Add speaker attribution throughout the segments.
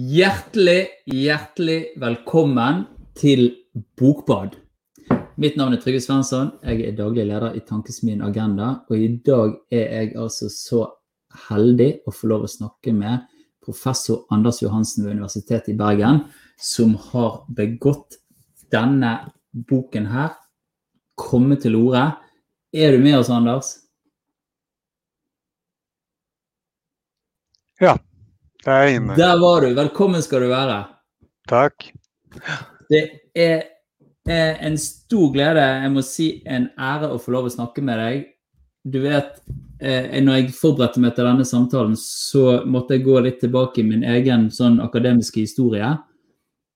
Speaker 1: Hjertelig, hjertelig velkommen til Bokbad. Mitt navn er Trygve Svensson. Jeg er daglig leder i Tankesmien Agenda. Og i dag er jeg altså så heldig å få lov å snakke med professor Anders Johansen ved Universitetet i Bergen, som har begått denne boken her. Komme til orde. Er du med oss, Anders?
Speaker 2: Ja, det er inne.
Speaker 1: Der var du. Velkommen skal du være.
Speaker 2: Takk.
Speaker 1: Det er eh, en stor glede, jeg må si en ære å få lov å snakke med deg. Du vet, eh, når jeg forberedte meg til denne samtalen, så måtte jeg gå litt tilbake i min egen sånn akademiske historie.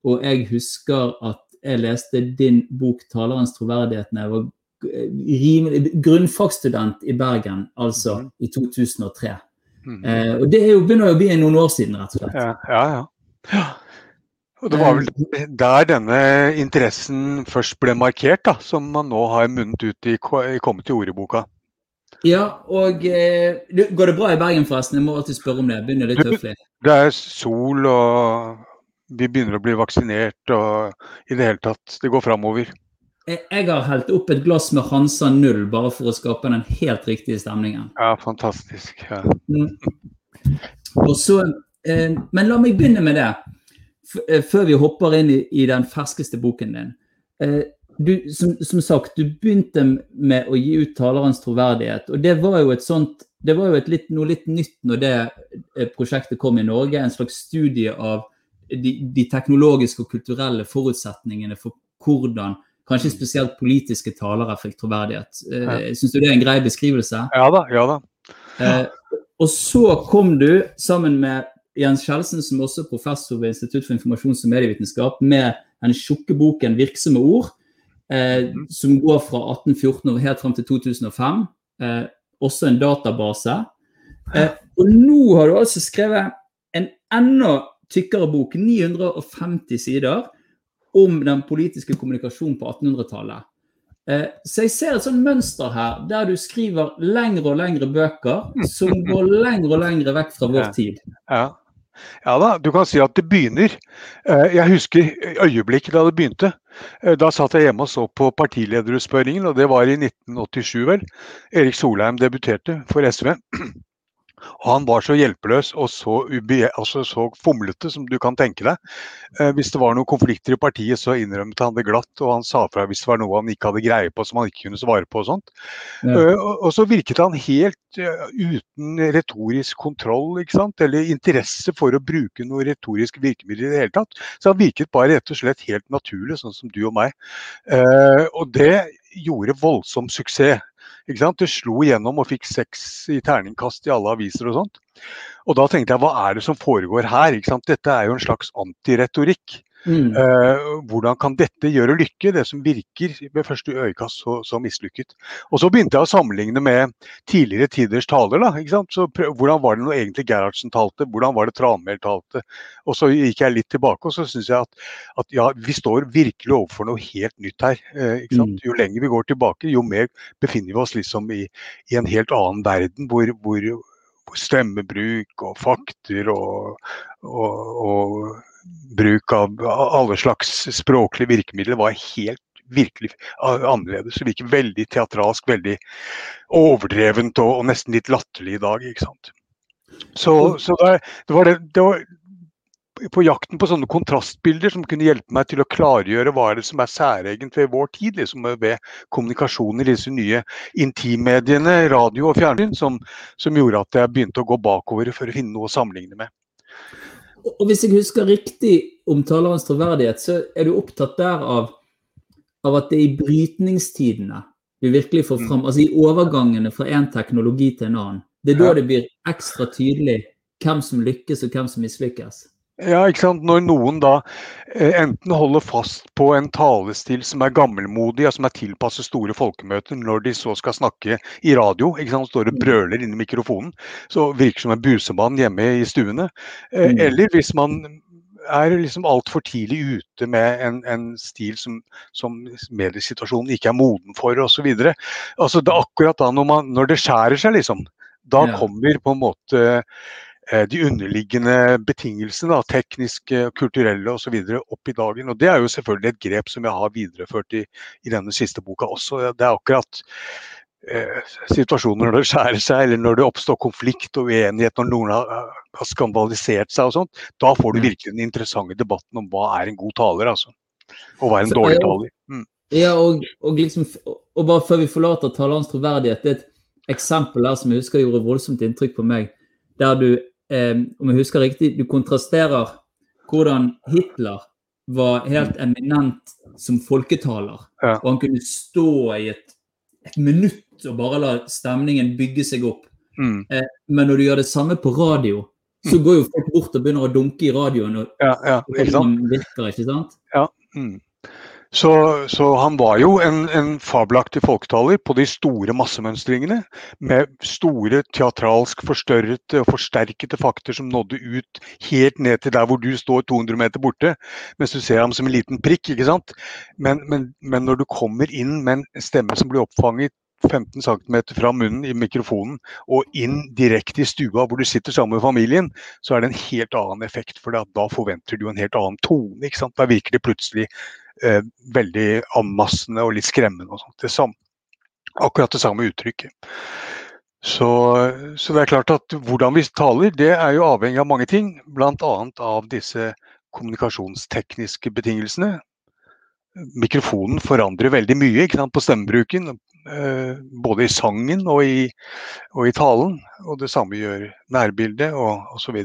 Speaker 1: Og jeg husker at jeg leste din bok 'Talerens troverdighet' da jeg var rimelig, grunnfagsstudent i Bergen, altså
Speaker 2: Mhm.
Speaker 1: i 2003.
Speaker 2: Mhm.
Speaker 1: Eh, og det er jo, begynner jo å bli noen år siden, rett og slett.
Speaker 2: Ja, ja. ja. ja. Og det var vel der denne interessen først ble markert, da, som man nå har munnet ut i, i kommet i orde-boka.
Speaker 1: Ja, og eh, Går det bra i Bergen, forresten? Jeg må alltid spørre om det. Jeg begynner litt høflig.
Speaker 2: Det er sol, og vi begynner å bli vaksinert, og i det hele tatt, det går framover.
Speaker 1: Jeg, har helt opp et glass med Hansa 0 bare for å skape den helt riktige stemningen.
Speaker 2: Ja, fantastisk. Ja.
Speaker 1: Mm. Så, eh, men la meg begynne med det, eh, før vi hopper inn i, i den ferskeste boken din. Eh, du, som, som sagt, du begynte med å gi ut talerens troverdighet. og Det var jo et sånt, det var jo litt, noe litt nytt når det prosjektet kom i Norge. En slags studie av de, de teknologiske og kulturelle forutsetningene for hvordan kanskje spesielt politiske talere fikk troverdighet. Eh, Syns du det er en grei beskrivelse?
Speaker 2: ja da, ja da.
Speaker 1: Eh, og så kom du sammen med Jens Kjeldsen, som også er professor ved Institutt for informasjons- og medievitenskap, med den tjukke boken 'Virksomme ord', eh, som går fra 1814 og helt fram til 2005. Eh, også en database. Eh, og nå har du altså skrevet en enda tykkere bok, 950 sider, om den politiske kommunikasjonen på 1800-tallet. Eh, Så jeg ser et sånt mønster her, der du skriver lengre og lengre bøker som går lengre og lengre vekk fra vår tid.
Speaker 2: Ja. ja da, du kan si at det begynner. Eh, Jeg husker øyeblikket da det begynte. Eh, Da satt jeg hjemme og så på partilederutspørringen, og det var i 1987 vel. Erik Solheim debuterte for SV. Og han var så hjelpeløs og så, altså så fomlete som du kan tenke deg. Eh, hvis det var noen konflikter i partiet, så innrømmet han det glatt, og han sa fra hvis det var noe han ikke hadde greie på som han ikke kunne svare på og sånt.
Speaker 1: Ja.
Speaker 2: Eh, og, og så virket han helt eh, uten retorisk kontroll, ikke sant? eller interesse for å bruke noe retorisk virkemiddel i det hele tatt. Så han virket bare rett og slett helt naturlig, sånn som du og meg. Eh, og det gjorde voldsom suksess. Det slo igjennom og fikk seks i terningkast i alle aviser og sånt. Og da tenkte jeg, hva er det som foregår her? Dette er jo en slags antiretorikk.
Speaker 1: Mm.
Speaker 2: Eh, hvordan kan dette gjøre lykke, det som virker ved første øyekast så, så mislykket. Og så begynte jeg å sammenligne med tidligere tiders taler. da, ikke sant? Så prøv, Hvordan var det når egentlig Gerhardsen talte, hvordan var det Tranmæl talte? Og så gikk jeg litt tilbake, og så syns jeg at, at ja, vi står virkelig overfor noe helt nytt her. Eh, ikke sant? Jo lenger vi går tilbake, jo mer befinner vi oss liksom i, i en helt annen verden, hvor, hvor stemmebruk og fakter og, og, og bruk av alle slags språklige virkemidler var helt virkelig annerledes. Det virker veldig teatralsk, veldig overdrevent og, og nesten litt latterlig i dag. ikke sant? Så, så det, det, var det, det var på jakten på sånne kontrastbilder som kunne hjelpe meg til å klargjøre hva er det som er særegent ved vår tid, liksom ved kommunikasjonen i disse nye intimmediene, radio og fjernsyn, som, som gjorde at jeg begynte å gå bakover for å finne noe å sammenligne med.
Speaker 1: Og hvis jeg husker riktig om talerens troverdighet, så er du opptatt der av, av at det er i brytningstidene vi virkelig får fram, altså i overgangene fra en teknologi til en annen. Det er da det blir ekstra tydelig hvem som lykkes og hvem som mislykkes.
Speaker 2: Ja, ikke sant. Når noen da eh, enten holder fast på en talestil som er gammelmodig, og som er tilpasset store folkemøter, når de så skal snakke i radio, ikke sant, står og brøler inni mikrofonen, så virker som en busemann hjemme i stuene. Eh,
Speaker 1: Mm.
Speaker 2: Eller hvis man er liksom altfor tidlig ute med en, en stil som, som mediesituasjonen ikke er moden for, osv. Altså, det er akkurat da når, man, når det skjærer seg, liksom. Da kommer på en måte de underliggende betingelsene, da, tekniske, kulturelle osv. opp i dagen. Og Det er jo selvfølgelig et grep som jeg har videreført i, i denne siste boka også. Det er akkurat eh, situasjoner når det skjærer seg, eller når det oppstår konflikt og uenighet, når noen har, har skandalisert seg og sånt. Da får du mm. virkelig den interessante debatten om hva er en god taler, altså. Og hva er en dårlig taler. Mm.
Speaker 1: Ja, og, og, liksom, og, bare før vi forlater talerens troverdighet, det er et eksempel her som jeg husker gjorde voldsomt inntrykk på meg. Der du, eh, om jeg husker riktig, du kontrasterer hvordan Hitler var helt eminent som folketaler. Ja. Og han kunne stå i et, et, minutt og bare la stemningen bygge seg opp. Mm. Eh, men når du gjør det samme på radio, så går jo folk bort og begynner å dunke i radioen. Og,
Speaker 2: ja, ja, ikke sant?
Speaker 1: Virker, ikke sant?
Speaker 2: Ja. Mm. Så, så, han var jo en, en fabelaktig folketaler på de store massemønstringene. Med store teatralsk forstørrete og forsterkede fakter som nådde ut helt ned til der hvor du står 200 meter borte, mens du ser ham som en liten prikk. ikke sant? Men, men, men når du kommer inn med en stemme som blir oppfanget 15 cm fra munnen i mikrofonen og inn direkte i stua hvor du sitter sammen med familien, så er det en helt annen effekt. For da forventer du en helt annen tone. ikke sant? Da virker det plutselig eh, veldig anmassende og litt skremmende. og sånt. Det samme, akkurat det samme uttrykket. Så, så, det er klart at hvordan vi taler, det er jo avhengig av mange ting. Bl.a. av disse kommunikasjonstekniske betingelsene. Mikrofonen forandrer veldig mye sant, på stemmebruken. Eh, både i sangen og i, og i, talen. Og det samme gjør nærbildet og osv.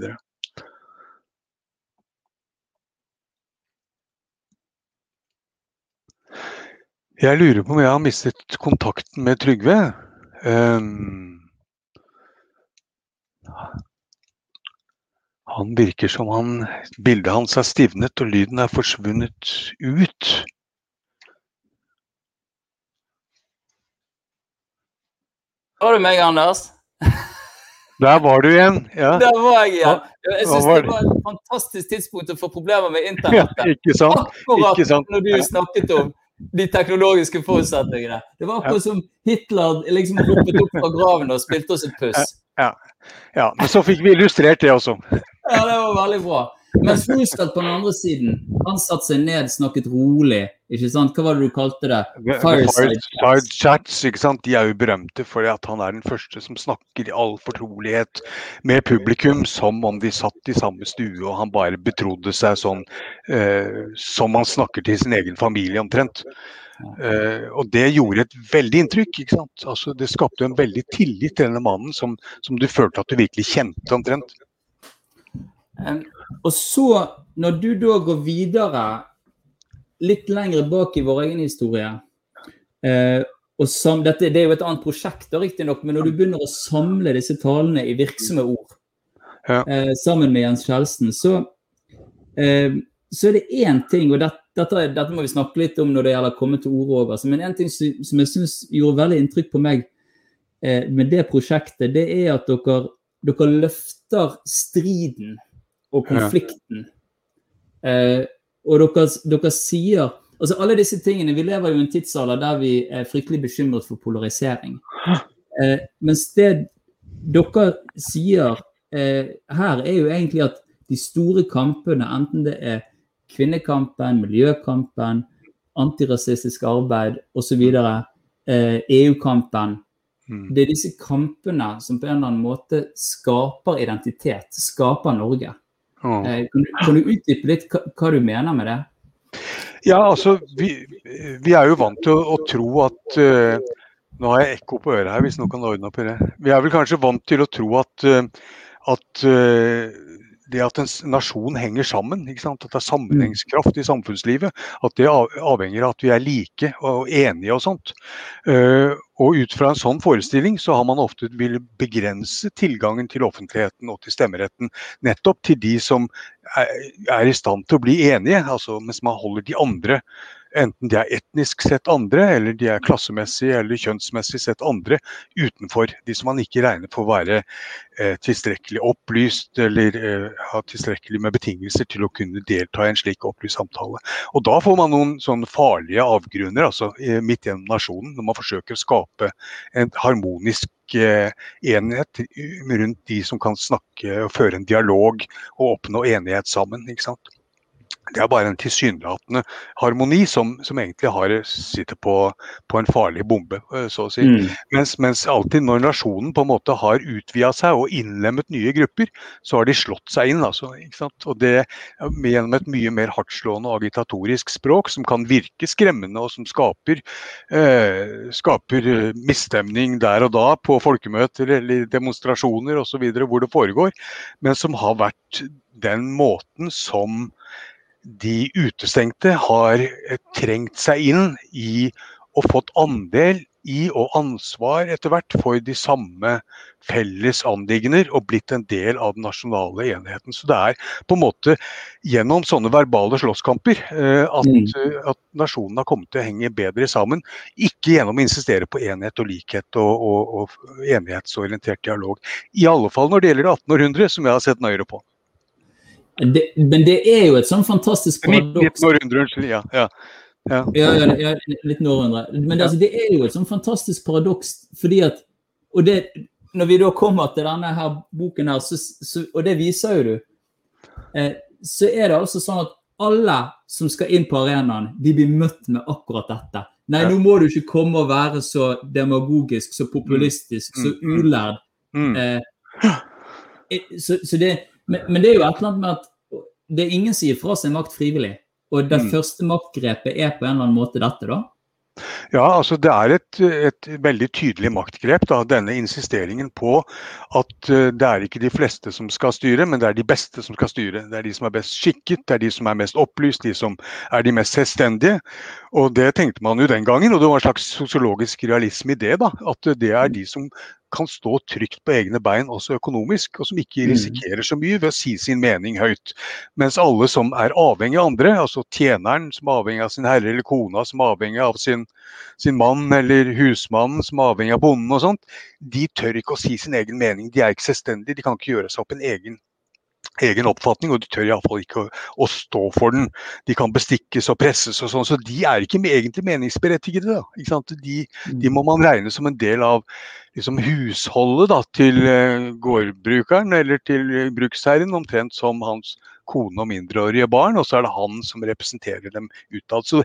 Speaker 2: Jeg lurer på om jeg har mistet kontakten med Trygve. Um, han virker som han Bildet hans er stivnet og lyden er forsvunnet ut.
Speaker 1: Var du meg, Anders?
Speaker 2: Der var du igjen. Ja.
Speaker 1: Der var jeg igjen. Jeg syns det var et fantastisk tidspunkt å få problemer med internettet.
Speaker 2: Ja, ikke sant?
Speaker 1: Akkurat ikke sant? når du snakket om de teknologiske forutsetningene. Det var akkurat som Hitler liksom hoppet opp fra graven og spilte oss et puss.
Speaker 2: Ja, ja. men så fikk vi illustrert det også.
Speaker 1: Ja, det var veldig bra. Mens Roosevelt på den andre siden, han satte seg ned, snakket rolig. ikke sant? Hva var det du kalte det?
Speaker 2: Fireside, Fireside chats. ikke sant? De er jo berømte for at han er den første som snakker i all fortrolighet med publikum som om de satt i samme stue og han bare betrodde seg sånn eh, som han snakker til sin egen familie omtrent. Uh, og det gjorde et veldig inntrykk. ikke sant? Altså, det skapte en veldig tillit til denne mannen som, som du følte at du virkelig kjente omtrent.
Speaker 1: Um, og så, når du da går videre litt lenger bak i vår egen historie eh, og sam, dette, Det er jo et annet prosjekt, riktignok, men når du begynner å samle disse talene i virksomme ord ja. eh, sammen med Jens Kjeldsen, så, eh, så er det én ting og dette, dette, dette, må vi snakke litt om når det gjelder å komme til orde òg. Altså, men en ting som, som jeg syns gjorde veldig inntrykk på meg eh, med det prosjektet, det er at dere, dere løfter striden og konflikten. Ja. Eh, og dere, dere, sier Altså alle disse tingene Vi lever jo i en tidsalder der vi er fryktelig bekymret for polarisering. Eh, mens det dere sier eh, her, er jo egentlig at de store kampene, enten det er kvinnekampen, miljøkampen, antirasistisk arbeid osv., eh, EU-kampen mm. Det er disse kampene som på en eller annen måte skaper identitet, skaper Norge. Mm. Kan, du, kan, du, utdype litt hva, hva, du mener med det?
Speaker 2: Ja, altså, vi, vi er jo vant til å, å tro at uh, Nå har jeg ekko på øret her, hvis noen kan ordne opp i det. Vi er vel kanskje vant til å tro at, uh, at uh, det at en nasjon henger sammen, at det er sammenhengskraft i samfunnslivet, at det avhenger av at vi er like og enige og sånt. Og ut fra en sånn forestilling så har man ofte vil begrense tilgangen til offentligheten og til stemmeretten nettopp til de som er i stand til å bli enige, altså mens man holder de andre enten de er etnisk sett andre, eller de er klassemessig eller kjønnsmessig sett andre, utenfor. De som man ikke regner for å være eh, tilstrekkelig opplyst eller eh, ha tilstrekkelig med betingelser til å kunne delta i en slik opplyst samtale. Og Da får man noen sånne farlige avgrunner altså, midt gjennom nasjonen, når man forsøker å skape en harmonisk ikke enighet rundt de som kan snakke og føre en dialog og oppnå enighet sammen. ikke sant? Det er bare en tilsynelatende harmoni som, som egentlig har, sitter på, på, en farlig bombe, eh, så å si. Mm. Mens, mens, alltid når nasjonen på en måte har utvida seg og innlemmet nye grupper, så har de slått seg inn. Altså, og det gjennom et mye mer hardtslående og agitatorisk språk som kan virke skremmende og som skaper, eh, skaper eh, misstemning der og da på folkemøter eller demonstrasjoner osv. hvor det foregår, men som har vært den måten som de utestengte har eh, trengt seg inn i og fått andel i og ansvar etter hvert for de samme felles anliggender og blitt en del av den nasjonale enheten. Så det er på en måte gjennom sånne verbale slåsskamper eh, at, mm. Eh, at nasjonen har kommet til å henge bedre sammen. Ikke gjennom å insistere på enhet og likhet og, og, og enighetsorientert dialog. I alle fall når det gjelder det 1800, som jeg har sett nøyere på.
Speaker 1: Det, men det er jo et sånn fantastisk paradoks.
Speaker 2: Ja, ja.
Speaker 1: Ja. Ja, ja, litt århundre. Men det, altså, det, er jo et sånn fantastisk paradoks, fordi at Og det, når vi da kommer til denne her boken her, så, så, og det viser jo du, eh, så er det altså sånn at alle som skal inn på arenaen, de blir møtt med akkurat dette. Nei, nå må du ikke komme og være så demagogisk, så populistisk, så ulærd. mm, mm. Eh, så, så det men, men, det er jo et eller annet med at det er ingen som gir fra seg makt frivillig. Og det mm. første maktgrepet er på en eller annen måte dette, da?
Speaker 2: Ja, altså Det er et, et, veldig tydelig maktgrep. da, Denne insisteringen på at uh, det er ikke de fleste som skal styre, men det er de beste som skal styre. Det er de som er best skikket, det er de som er mest opplyst, de som er de mest selvstendige. Og Det tenkte man jo den gangen, og det var en slags sosiologisk realisme i det. da, At det er de som kan stå trygt på egne bein også økonomisk, og som ikke mm. risikerer så mye ved å si sin mening høyt. Mens alle som er avhengig av andre, altså tjeneren som er avhengig av sin herre eller kona, som er avhengig av sin, sin mann eller husmannen som er avhengig av bonden og sånt, de tør ikke å si sin egen mening. De er ikke selvstendige, de kan ikke gjøre seg opp en egen egen oppfatning, og de tør iallfall ikke å, å, stå for den. De kan bestikkes og presses og sånn, så de er ikke egentlig meningsberettigede. Da, de, de, må man regne som en del av liksom, husholdet da, til uh, gårdbrukeren eller til uh, bruksherren, omtrent som hans kone og mindreårige barn, og så er det han som representerer dem utad. Så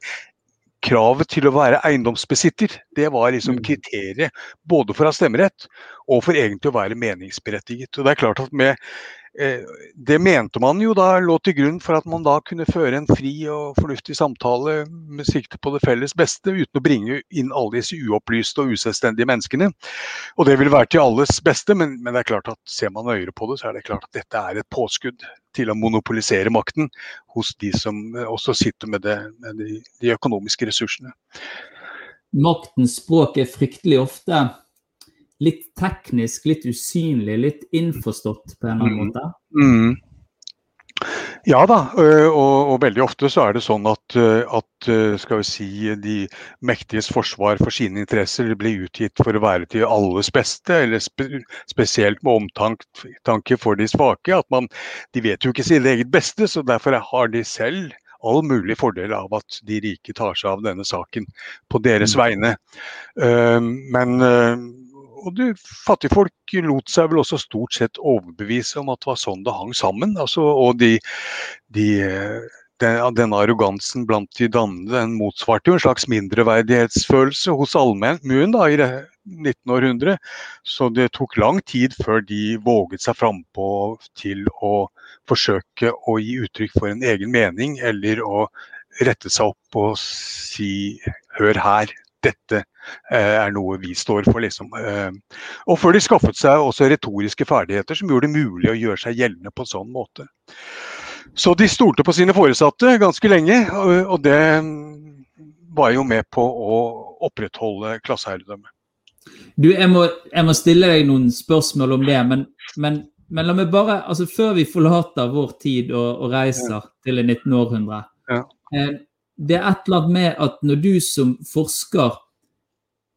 Speaker 2: kravet til å være eiendomsbesitter, det var liksom mm. kriteriet både for å ha stemmerett og for egentlig å være meningsberettiget. Og det er klart at med Eh, det mente man jo da lå til grunn for at man da kunne føre en fri og fornuftig samtale med sikte på det felles beste, uten å bringe inn alle disse uopplyste og uselvstendige menneskene. Og det vil være til alles beste, men, men, det er klart at ser man nøyere på det, så er det klart at dette er et påskudd til å monopolisere makten hos de som også sitter med, det, med de, de økonomiske ressursene.
Speaker 1: Maktens språk er fryktelig ofte litt teknisk, litt usynlig, litt innforstått på en eller annen mm. måte? Mm.
Speaker 2: Ja da, og, og, veldig ofte så er det sånn at, at, skal vi si, de mektiges forsvar for sine interesser blir utgitt for å være til alles beste, eller spe, spesielt med omtanke for de svake. at man, De vet jo ikke sitt eget beste, så derfor har de selv all mulig fordel av at de rike tar seg av denne saken på deres mm. vegne. Men og du, fattigfolk lot seg vel også stort sett overbevise om at det var sånn det hang sammen. Altså, og de, de den, denne arrogansen blant de dannede den motsvarte jo en slags mindreverdighetsfølelse hos allmuen i 1900 Så det tok lang tid før de våget seg frampå til å forsøke å gi uttrykk for en egen mening, eller å rette seg opp og si 'hør her', dette eh, er noe vi står for, liksom. Eh, og før de skaffet seg også retoriske ferdigheter som gjorde det mulig å gjøre seg gjeldende på en sånn måte. Så de stolte på sine foresatte ganske lenge, og det var jo med på å opprettholde klasseherredømmet.
Speaker 1: Du, jeg må, jeg må, stille deg noen spørsmål om det, men, men, men, la meg bare altså Før vi forlater vår tid og, og reiser ja. til det 19. århundre ja. eh, det er et eller annet med at når du som forsker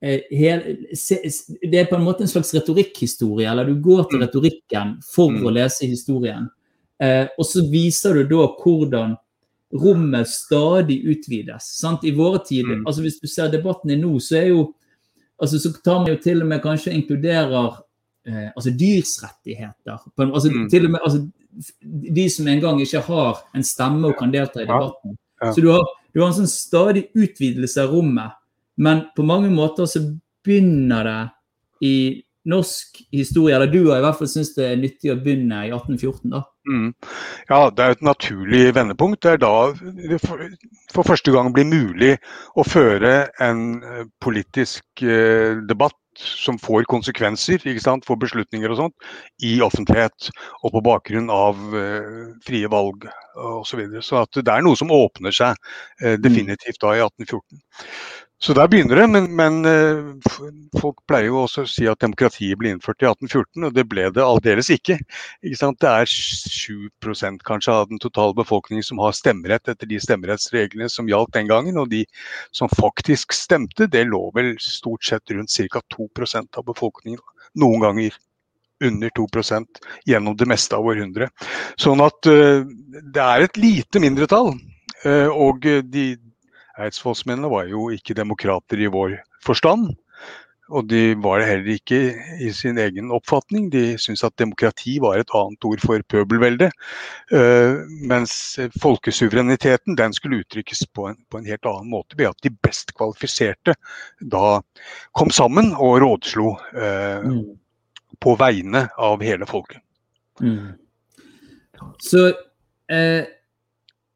Speaker 1: eh, Det er på en måte en slags retorikkhistorie, eller du går til mm. retorikken for å mm. lese historien. Eh, og så viser du da hvordan rommet stadig utvides. Sant? I våre tider, mm. altså Hvis du ser debattene nå, så er jo altså, så tar man jo til og med kanskje inkluderer eh, altså dyrs rettigheter. Altså, til og med, altså, de som en gang ikke har en stemme og kan delta i debatten. Så du har, du har en sånn stadig utvidelse av rommet. Men på mange måter så begynner det i norsk historie, eller du har i hvert fall syntes det er nyttig å begynne i 1814, da.
Speaker 2: Mm. Ja, det er et naturlig vendepunkt. Det er da det for, for første gang blir mulig å føre en eh, politisk eh, debatt som får konsekvenser ikke sant, for beslutninger og sånt, i offentlighet og på bakgrunn av eh, frie valg osv. Så, videre. så at det er noe som åpner seg eh, definitivt da i 1814. Så der begynner det, men, men eh, folk pleier jo også å si at demokratiet ble innført i 1814, og det ble det aldeles ikke. ikke? Det er 7% kanskje av den totale befolkningen som har stemmerett etter de stemmerettsreglene som gjaldt den gangen, og de som faktisk stemte, det lå vel stort sett rundt ca. 2% av befolkningen. Noen ganger under 2% gjennom det meste av århundret. Sånn at eh, det er et lite mindretall. eh, og de eidsvollsmennene var jo ikke demokrater i vår forstand. Og de var det heller ikke i sin egen oppfatning. De syntes at demokrati var et annet ord for pøbelvelde. eh, mens folkesuvereniteten den skulle uttrykkes på en, på en helt annen måte ved at de best kvalifiserte da kom sammen og rådslo eh,
Speaker 1: Mm.
Speaker 2: på vegne av hele folket.
Speaker 1: Mm. Så eh,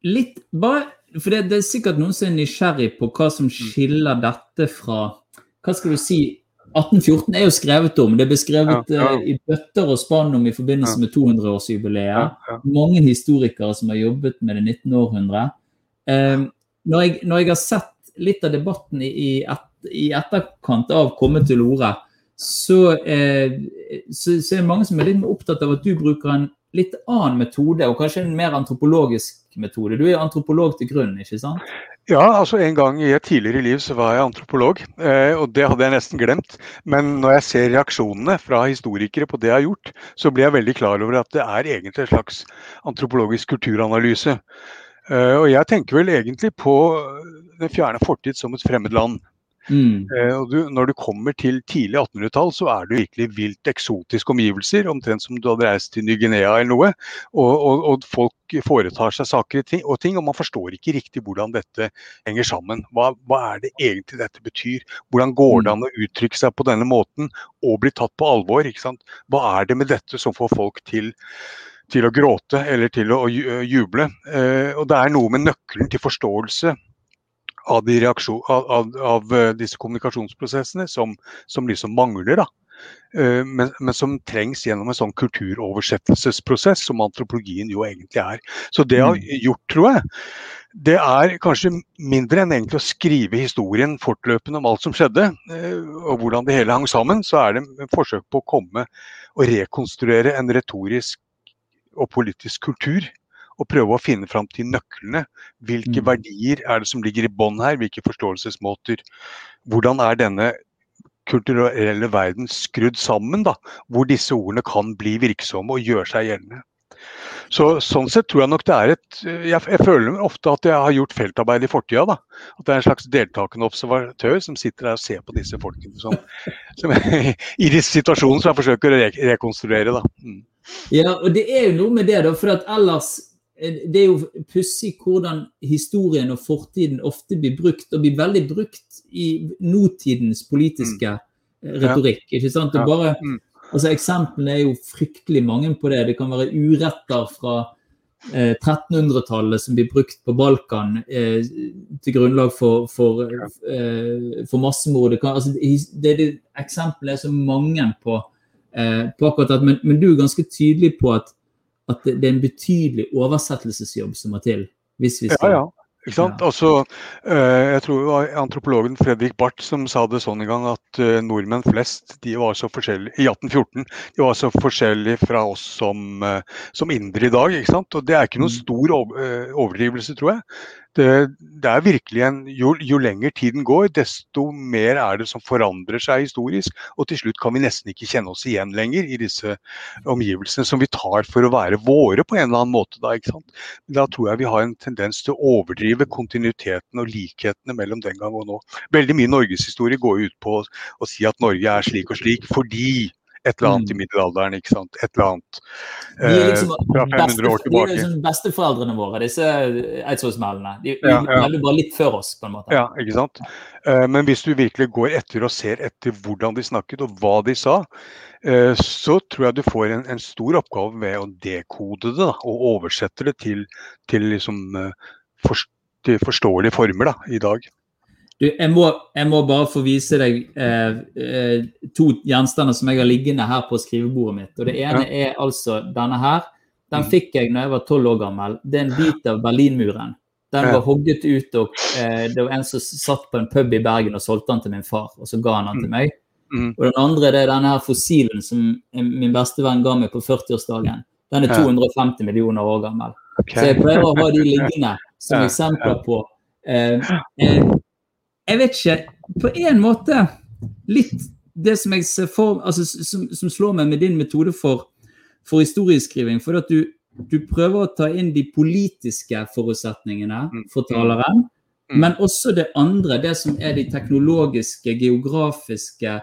Speaker 1: litt bare For det, det er sikkert noen som er nysgjerrig på hva som skiller dette fra Hva skal du si 1814 er jo skrevet om. Det er beskrevet
Speaker 2: Ja, ja.
Speaker 1: eh, i bøtter og spann om i forbindelse med 200-årsjubileet.
Speaker 2: Ja, ja.
Speaker 1: Mange historikere som har jobbet med det 19. århundre. Eh, når, jeg, når jeg har sett litt av debatten i, i, et, i etterkant av komme til orde, så, eh, så, så er det mange som er litt opptatt av at du bruker en litt annen metode, og kanskje en mer antropologisk metode. Du er antropolog til grunn, ikke sant?
Speaker 2: Ja, altså En gang i et tidligere liv så var jeg antropolog, eh, og det hadde jeg nesten glemt. Men når jeg ser reaksjonene fra historikere på det jeg har gjort, så blir jeg veldig klar over at det er egentlig en slags antropologisk kulturanalyse. Eh, og jeg tenker vel egentlig på den fjerne fortid som et fremmed land.
Speaker 1: Mm.
Speaker 2: Eh, og du, når du kommer til tidlig 1800-tall, så er det virkelig vilt eksotiske omgivelser. Omtrent som du hadde reist til Ny-Guinea eller noe. Og, og, og folk foretar seg saker og ting, og man forstår ikke riktig hvordan dette henger sammen. Hva, hva er det egentlig dette betyr? Hvordan går det an å uttrykke seg på denne måten og bli tatt på alvor? ikke sant? Hva er det med dette som får folk til til å gråte eller til å juble. Eh, og det er noe med nøkkelen til forståelse av, de reaksjon, av, av, av eh, disse kommunikasjonsprosessene som, som liksom mangler. Eh, Men, men som trengs gjennom en sånn kulturoversettelsesprosess, som antropologien jo egentlig er. Så det jeg har gjort, tror jeg, det er kanskje mindre enn egentlig å skrive historien fortløpende om alt som skjedde, eh, og hvordan det hele hang sammen. Så er det et forsøk på å komme og rekonstruere en retorisk og politisk kultur. Og prøve å finne fram til nøklene. Hvilke
Speaker 1: Mm.
Speaker 2: verdier er det som ligger i bånn her? Hvilke forståelsesmåter? Hvordan er denne kulturelle verden skrudd sammen, da? Hvor disse ordene kan bli virksomme og gjøre seg gjeldende. Så, sånn sett tror jeg nok det er et jeg, jeg føler ofte at jeg har gjort feltarbeid i fortida. da. At det er en slags deltakende observatør som sitter der og ser på disse folkene som, som i disse situasjonene som jeg forsøker å re rekonstruere. da. Mm.
Speaker 1: Ja, og det er jo noe med det, da. For at ellers Det er jo pussig hvordan historien og fortiden ofte blir brukt, og blir veldig brukt i nåtidens politiske eh, retorikk. ikke sant? Og bare,
Speaker 2: Mm.
Speaker 1: altså Eksemplene er jo fryktelig mange på det. Det kan være uretter fra eh, 1300-tallet som blir brukt på Balkan eh, til grunnlag for, for, eh, for massemord. Det, kan, altså, det, det, eksemplene er så mange på, eh, på akkurat det. Men, men du er ganske tydelig på at, at det, er en betydelig oversettelsesjobb som må til. Hvis vi skal
Speaker 2: ja. ja. Ikke sant?
Speaker 1: Ja.
Speaker 2: Altså, jeg tror det var antropologen Fredrik Barth som sa det sånn en gang at eh, nordmenn flest de var så forskjellige i 1814 de var så forskjellige fra oss som, eh, som indere i dag. ikke sant? Og Det er ikke noen
Speaker 1: Mm.
Speaker 2: stor ov- overdrivelse, tror jeg. Det, det, er virkelig en jo, jo, lenger tiden går, desto mer er det som forandrer seg historisk. Og til slutt kan vi nesten ikke kjenne oss igjen lenger i disse omgivelsene som vi tar for å være våre på en eller annen måte. Da, ikke sant? da tror jeg vi har en tendens til å overdrive kontinuiteten og likhetene mellom den gang og nå. Veldig mye norgeshistorie går ut på å, å si at Norge er slik og slik fordi et eller annet i mm. middelalderen. ikke sant? Et eller annet
Speaker 1: eh, liksom fra 500 år tilbake. De er liksom besteforeldrene våre, disse Eidsvollsmælene. De, ja, ja, er bare litt før oss, på en måte.
Speaker 2: Ja, ikke sant. Eh, men hvis du virkelig går etter og ser etter hvordan de snakket og hva de sa, eh, så tror jeg du får en, en stor oppgave med å dekode det da, og oversette det til, til liksom, eh, for, til forståelige former da, i dag.
Speaker 1: Du, jeg, må, jeg, må, bare få vise deg eh, eh, to gjenstander som jeg har liggende her på skrivebordet mitt. og Det ene ja. er altså denne her. Den mm. fikk jeg når jeg var tolv år gammel. Det er en bit av Berlinmuren. Den var hogget ut, og eh, det var en som satt på en pub i Bergen og solgte den til min far, og så ga han den til mm. meg. Mm. Og den andre det er denne her fossilen som min bestevenn ga meg på 40-årsdagen. Den er 250 millioner år gammel. Okay. Så jeg prøver å ha de liggende som eksempler på eh, eh, jeg vet ikke. På en måte litt det som jeg ser for altså, som, som slår meg med din metode for, for historieskriving. For at du, du, prøver å ta inn de politiske forutsetningene mm. for taleren. Mm. Men også det andre, det som er de teknologiske, geografiske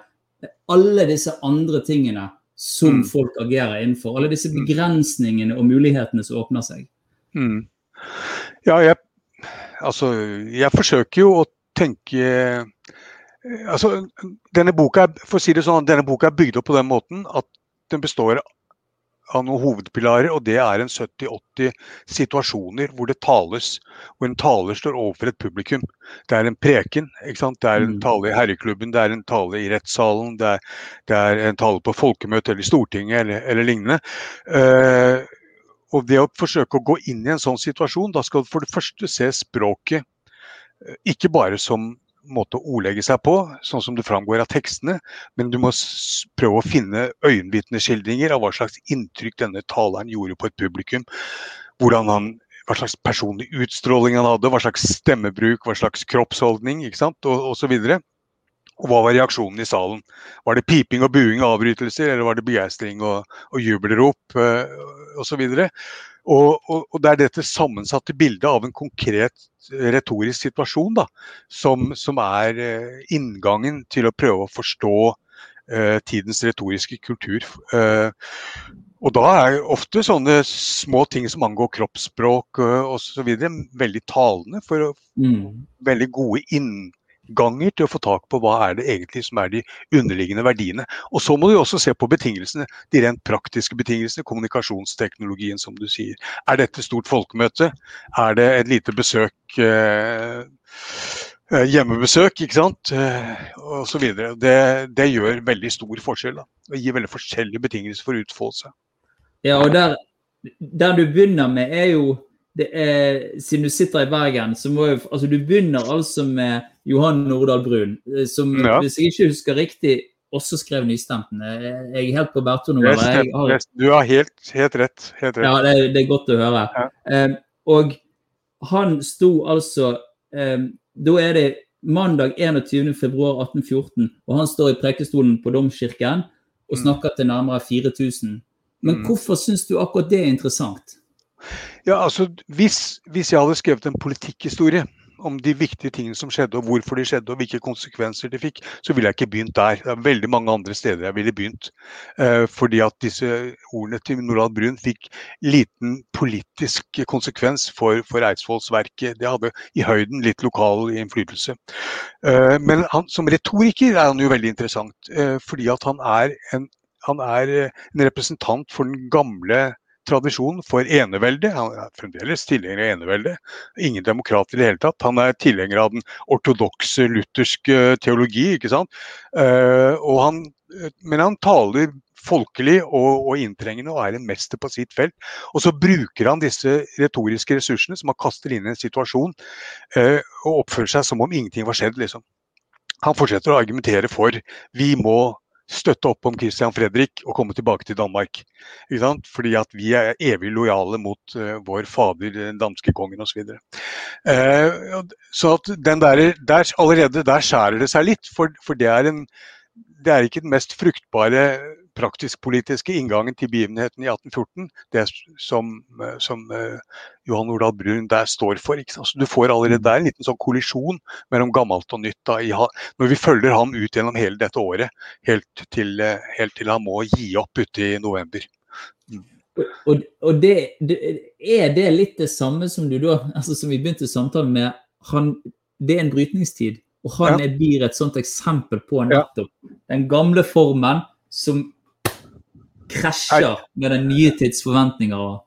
Speaker 1: Alle disse andre tingene som mm. folk agerer innenfor. Alle disse begrensningene og mulighetene som åpner seg.
Speaker 2: Mm. Ja, jeg, altså, jeg forsøker jo å tenke eh, altså, denne boka, for å si det sånn, denne boka er bygd opp på den måten at den består av noen hovedpilarer, og det er en 70-80 situasjoner hvor det tales, hvor en taler står overfor et publikum. Det er en preken, ikke sant? det er en mm. tale i herreklubben, det er en tale i rettssalen, det er, det er en tale på folkemøte eller i Stortinget eller, eller lignende. Uh, og det å forsøke å gå inn i en sånn situasjon, da skal du for det første se språket ikke bare som måte å ordlegge seg på, sånn som det framgår av tekstene, men du må prøve å finne øyenvitneskildringer av hva slags inntrykk denne taleren gjorde på et publikum. Hvordan han, hva slags personlig utstråling han hadde, hva slags stemmebruk, hva slags kroppsholdning ikke sant? og osv. Og hva var reaksjonen i salen? Var det piping og buing og avbrytelser, eller var det begeistring og, og jubelrop uh, osv.? Og, og, og, det er dette sammensatte bildet av en konkret retorisk situasjon da, som, som er uh, inngangen til å prøve å forstå uh, tidens retoriske kultur. Uh, og da er ofte sånne små ting som angår kroppsspråk uh, osv. veldig talende for mm. veldig gode inn ganger til å få tak på hva er det egentlig som er de underliggende verdiene. Og så må du også se på betingelsene, de rent praktiske betingelsene, kommunikasjonsteknologien som du sier. Er dette stort folkemøte? Er det et lite besøk eh, eh hjemmebesøk, ikke sant, eh, osv. Det, det gjør veldig stor forskjell. Da. Og gir veldig forskjellige betingelser for utfoldelse.
Speaker 1: Ja, og der, der du begynner med, er jo er, Siden du sitter i Bergen, så må jo Altså, du begynner altså med Johan Nordahl Brun, eh, som ja. hvis jeg ikke husker riktig, også skrev Nystemten. Jeg er helt på Berton-novella.
Speaker 2: Har... Du har helt, helt, rett, helt, rett.
Speaker 1: Ja, det det er godt å høre. Ja. Um, og han sto altså um, Da er det mandag 21.2.1814, og han står i prekestolen på Domkirken og mm. snakker til nærmere 4000. Men mm. hvorfor syns du akkurat det er interessant?
Speaker 2: Ja, altså, hvis, hvis jeg hadde skrevet en politikkhistorie om de viktige tingene som skjedde, og hvorfor de skjedde, og hvilke konsekvenser de fikk, så ville jeg ikke begynt der. Det er veldig mange andre steder jeg ville begynt. Eh, fordi at disse ordene til Norad Brun fikk liten politisk konsekvens for, for Eidsvollsverket. Det hadde i høyden litt lokal innflytelse. Eh, men han, som retoriker er han jo veldig interessant, eh, fordi at han er en han er en representant for den gamle tradisjon for enevelde. Han er fremdeles tilhenger av enevelde. Ingen demokrat i det hele tatt. Han er tilhenger av den ortodokse lutherske teologi. ikke sant? Uh, han, men han taler folkelig og, og, inntrengende og er en mester på sitt felt. Og så bruker han disse retoriske ressursene som han kaster inn i en situasjon, og oppfører seg som om ingenting var skjedd. liksom. Han fortsetter å argumentere for vi må støtte opp om Christian Fredrik og komme tilbake til Danmark. Fordi at vi er evig lojale mot uh, vår fader, den danske kongen osv. Så, uh, så at den der, der, allerede der skjærer det seg litt, for, for det, er en, det er ikke den mest fruktbare praktisk-politiske inngangen til begivenheten i 1814, det som, eh, som uh, Johan Olav Brun der står for. Du får allerede der en liten sånn kollisjon mellom gammelt og nytt. Da, i, når vi følger ham ut gjennom hele dette året, helt til, uh, helt til han må gi opp ute i november.
Speaker 1: Mm. Og, og det, det, er det litt det samme som du da, altså som vi begynte samtalen med, han, det er en brytningstid. Og han ja. blir et sånt eksempel på nettopp ja. den gamle formen som krasjer med den nye tids forventninger.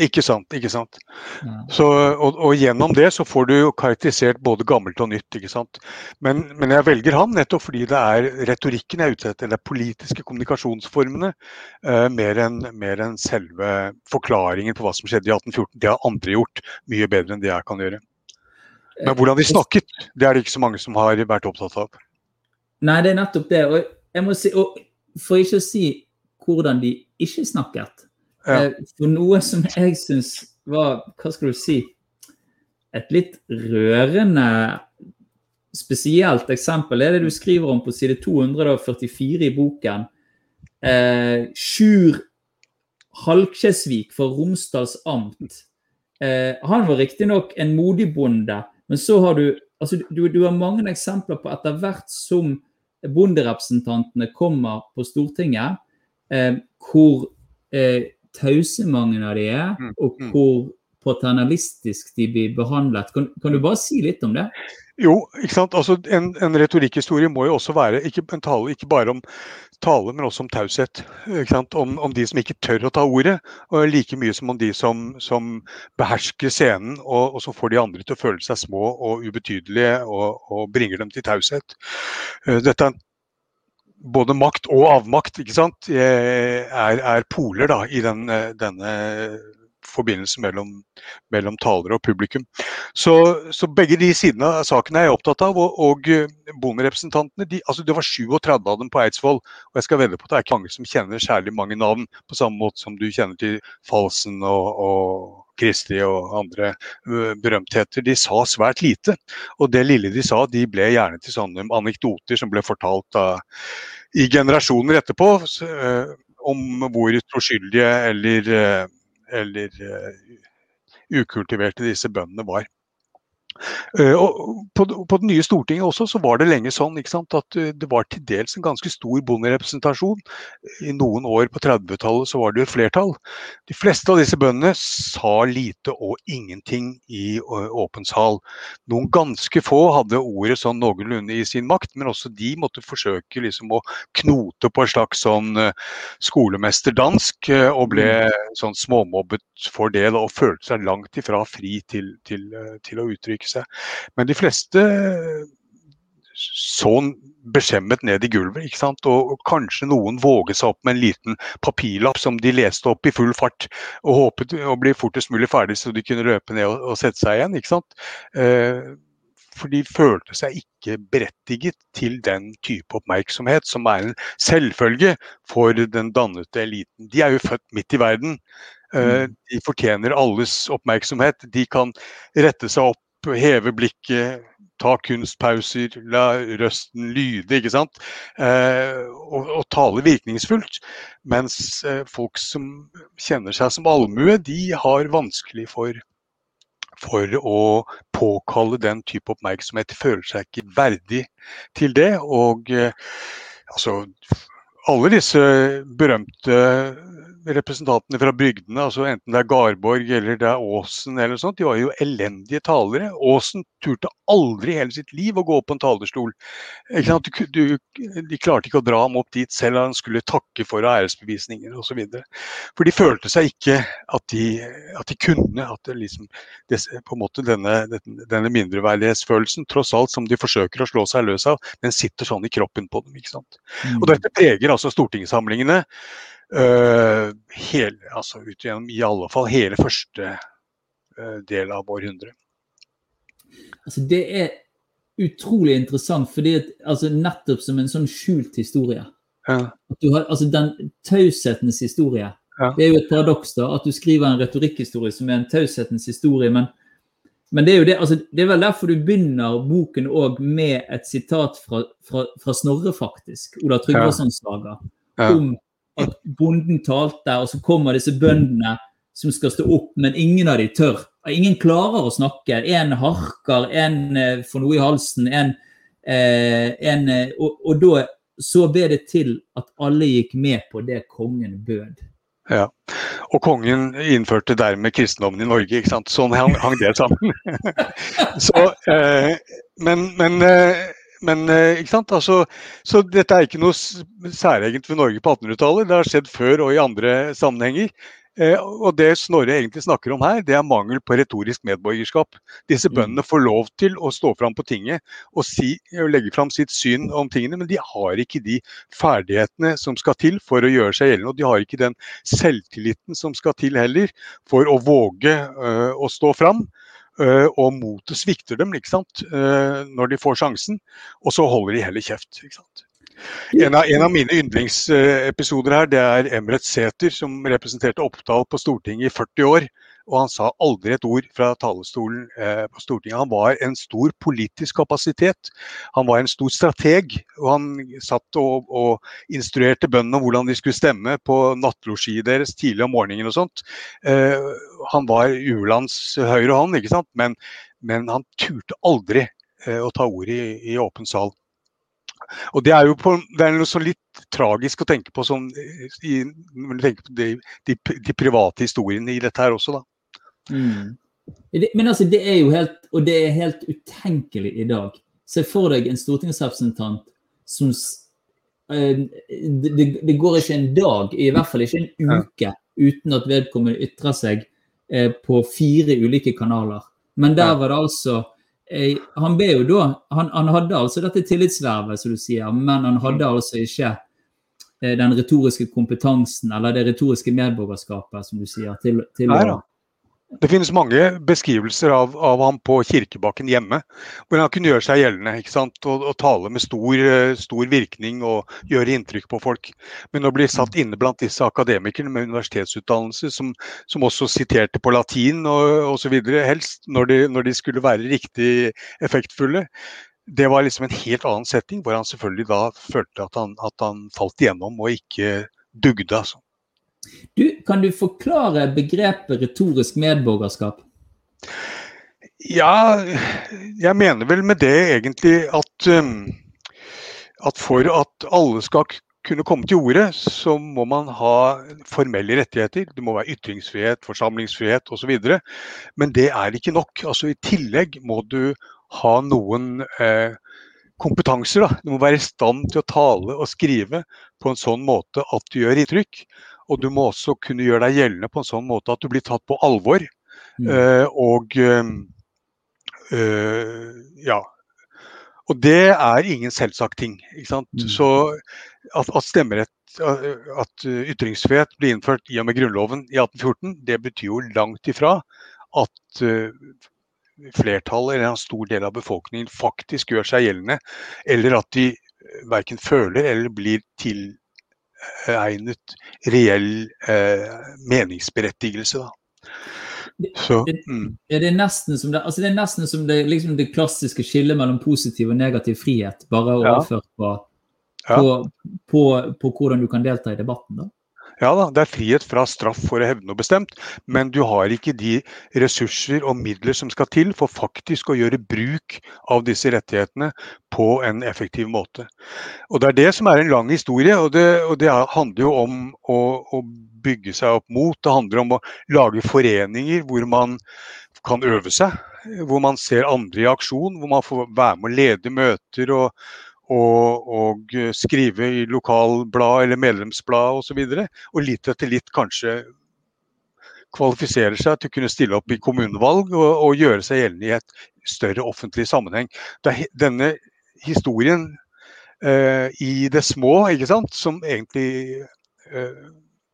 Speaker 2: Ikke sant. ikke sant. Så, og, og, gjennom det så får du jo karakterisert både gammelt og nytt. ikke sant. Men, men jeg velger han nettopp fordi det er retorikken jeg er ute etter, eller politiske kommunikasjonsformene, uh, mer enn en selve forklaringen på hva som skjedde i 1814. Det har andre gjort mye bedre enn det jeg kan gjøre. Men hvordan de snakket, det er det ikke så mange som har vært opptatt av.
Speaker 1: Nei, det er nettopp det. Og jeg må si, og for ikke å si hvordan de ikke snakket. Ja. Eh, for noe som jeg syns var, hva skal du si, et litt rørende spesielt eksempel er det du skriver om på side 244 i boken. Eh, Sjur Halkjesvik fra Romsdals amt. Eh, han var riktignok en modig bonde, men så har du altså du, du har mange eksempler på etter hvert som bonderepresentantene kommer på Stortinget, eh, hvor eh, tause mange av de er, mm, og mm. hvor paternalistisk de blir behandlet. Kan, kan, du bare si litt om det?
Speaker 2: Jo, ikke sant? Altså, en, en retorikkhistorie må jo også være ikke, en tale ikke bare om tale, men også om taushet. Om, om, de som ikke tør å ta ordet, og like mye som om de som, som behersker scenen og, og, så får de andre til å føle seg små og ubetydelige og, og bringer dem til taushet. Eh, dette er både makt og avmakt ikke sant, er, er poler da, i den, denne forbindelsen mellom, mellom talere og publikum. Så, så, begge de sidene av saken er jeg opptatt av. Og, og eh, bonderepresentantene de, altså Det var 37 av dem på Eidsvoll. Og jeg skal vedde på at det er ikke mange som kjenner særlig mange navn, på samme måte som du kjenner til Falsen og, og Kristi og andre berømtheter. De sa svært lite. Og det lille de sa, de ble gjerne til sånne anekdoter som ble fortalt da, i generasjoner etterpå. om hvor troskyldige eller, eller ukultiverte disse bøndene var. Eh, og på, på, det nye Stortinget også så var det lenge sånn sant, at eh, det var til dels en ganske stor bonderepresentasjon. I noen år på 30-tallet så var det jo et flertall. De fleste av disse bøndene sa lite og ingenting i åpen sal. Noen ganske få hadde ordet sånn noenlunde i sin makt, men også de måtte forsøke liksom å knote på en slags sånn eh, skolemesterdansk, og ble mm. sånn småmobbet for det og følte seg langt ifra fri til, til, til å uttrykke seg. Men de fleste så beskjemmet ned i gulvet. ikke sant? Og, kanskje noen våget seg opp med en liten papirlapp som de leste opp i full fart, og håpet å bli fortest mulig ferdig så de kunne løpe ned og, og sette seg igjen. ikke sant? Eh, for de følte seg ikke berettiget til den type oppmerksomhet som er en selvfølge for den dannede eliten. De er jo født midt i verden. Eh, mm. De fortjener alles oppmerksomhet. De kan rette seg opp heve blikket, ta kunstpauser, la røsten lyde, ikke sant. Eh, og, og, tale virkningsfullt. Mens eh, folk som kjenner seg som allmue, de har vanskelig for, for å påkalle den type oppmerksomhet. De føler seg ikke verdig til det. Og eh, altså alle disse berømte representantene fra bygdene, altså enten det er Garborg eller det er Åsen, eller sånt, de var jo elendige talere. Åsen turte aldri i hele sitt liv å gå opp på en talerstol. Du, du, de klarte ikke å dra ham opp dit selv om han skulle takke for æresbevisninger osv. For de følte seg ikke at de, at de kunne. At det liksom, det, på en måte denne, denne mindreverdighetsfølelsen, tross alt som de forsøker å slå seg løs av, den sitter sånn i kroppen på dem. ikke sant? Mm. Og dette preger altså stortingssamlingene. Uh, hele, altså ut gjennom i alle fall hele første uh, del av århundret.
Speaker 1: Altså, det er utrolig interessant, fordi at, altså, nettopp som en sånn skjult historie.
Speaker 2: Ja.
Speaker 1: Har, altså Den taushetens historie.
Speaker 2: Ja.
Speaker 1: Det er jo et paradoks da, at du skriver en retorikkhistorie som er en taushetens historie. Men, men det er jo det, altså, det er vel derfor du begynner boken òg med et sitat fra, fra, fra Snorre, faktisk. Ola Tryggvasons saga.
Speaker 2: Ja.
Speaker 1: Om at bonden talte, og så kommer disse bøndene som skal stå opp, men ingen av de tør. Ingen klarer å snakke. En harker, en eh, får noe i halsen, en, eh, en eh, og, og da så ble det til at alle gikk med på det kongen bød.
Speaker 2: Ja. Og kongen innførte dermed kristendommen i Norge. ikke sant? Sånn hang, hang det sammen. så, eh, men, men, eh, men eh, ikke sant? Altså, så dette er ikke noe særegent ved Norge på 1800-tallet. Det har skjedd før og i andre sammenhenger. Eh, og det Snorre egentlig snakker om her, det er mangel på retorisk medborgerskap. Disse
Speaker 1: Mm.
Speaker 2: bøndene får lov til å stå fram på tinget og, si, og legge fram sitt syn om tingene, men de har ikke de ferdighetene som skal til for å gjøre seg gjeldende. Og de har ikke den selvtilliten som skal til heller for å våge uh, å stå fram. Øh, og motet svikter dem ikke sant? Øh, når de får sjansen, og så holder de heller kjeft. ikke sant? En av, en av mine yndlingsepisoder her, det er Emret Sæther, som representerte Oppdal på Stortinget i 40 år. Og han sa aldri et ord fra talerstolen eh, på Stortinget. Han var en stor politisk kapasitet. Han var en stor strateg. Og han satt og, og instruerte bøndene om hvordan de skulle stemme på nattlosjiet deres tidlig om morgenen og sånt. Eh, han var Ulands høyre hånd, ikke sant. Men, men han turte aldri eh, å ta ordet i, i åpen sal. Og Det er jo på, det er noe så litt tragisk å tenke på sånn, i, når på de, de, de private historiene i dette her også. da.
Speaker 1: Mm. Det, men altså, det er jo helt, og det er helt utenkelig i dag. Se for deg en stortingsrepresentant som eh, det, det, går ikke en dag, i hvert fall ikke en uke, uten at vedkommende ytrer seg eh, på fire ulike kanaler. Men der var det altså eh, Han ble jo da han, han hadde altså dette tillitsvervet, som du sier, men han hadde altså ikke den retoriske kompetansen eller det retoriske medborgerskapet, som du sier, til, til å.
Speaker 2: Det finnes mange beskrivelser av, av ham på kirkebakken hjemme, hvor han kunne gjøre seg gjeldende ikke sant? Og, og tale med stor, eh, stor virkning og gjøre inntrykk på folk. Men å bli satt inne blant disse akademikerne med universitetsutdannelse, som, som også siterte på latin og osv., helst når de, når de skulle være riktig effektfulle, det var liksom en helt annen setting, hvor han selvfølgelig da følte at han, at han falt igjennom og ikke dugde. altså.
Speaker 1: Du, kan du forklare begrepet retorisk medborgerskap?
Speaker 2: Ja, jeg mener vel med det egentlig at, um, at for at alle skal kunne komme til orde, så må man ha formelle rettigheter. Det må være ytringsfrihet, forsamlingsfrihet osv. Men det er ikke nok. Altså, I tillegg må du ha noen eh, kompetanser. Da. Du må være i stand til å tale og skrive på en sånn måte at du gjør inntrykk. Og du må også kunne gjøre deg gjeldende på en sånn måte at du blir tatt på alvor.
Speaker 1: Mm.
Speaker 2: Eh, og eh, eh, ja. Og det er ingen selvsagt ting. Ikke sant?
Speaker 1: Mm.
Speaker 2: Så at, at stemmerett at ytringsfrihet ble innført i og med Grunnloven i 1814, det betyr jo langt ifra at eh, flertallet eller en stor del av befolkningen faktisk gjør seg gjeldende, eller at de verken føler eller blir tilegnet reell eh, meningsberettigelse. Så, mm.
Speaker 1: det, det, er nesten som det, altså det er nesten som det, liksom det klassiske skillet mellom positiv og negativ frihet, bare
Speaker 2: Ja.
Speaker 1: overført på,
Speaker 2: Ja.
Speaker 1: på, på, på hvordan du kan delta i debatten. da.
Speaker 2: Ja da, det er frihet fra straff for å hevde noe bestemt, men du har ikke de ressurser og midler som skal til for faktisk å gjøre bruk av disse rettighetene på en effektiv måte. Og Det er det som er en lang historie, og det, og det er- handler jo om å, å bygge seg opp mot. Det handler om å lage foreninger hvor man kan øve seg, hvor man ser andre i aksjon, hvor man får være med å lede møter og, og, og skrive i lokalblad eller medlemsblad osv. Og, så og litt etter litt kanskje kvalifisere seg til å kunne stille opp i kommunevalg og, og gjøre seg gjeldende i et større offentlig sammenheng. Det er denne historien eh, i det små, ikke sant, som egentlig eh,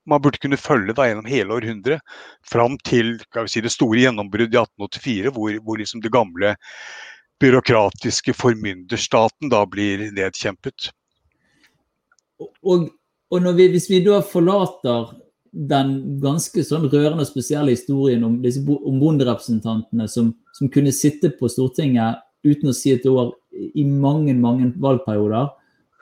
Speaker 2: man burde kunne følge da gjennom hele århundret, fram til si, det store gjennombruddet i 1884, hvor, hvor liksom det gamle byråkratiske formynderstaten da blir nedkjempet.
Speaker 1: og, og vi, hvis vi da forlater den ganske sånn rørende og spesielle historien om disse om bonderepresentantene som, som, kunne sitte på Stortinget uten å si et ord i mange, mange valgperioder,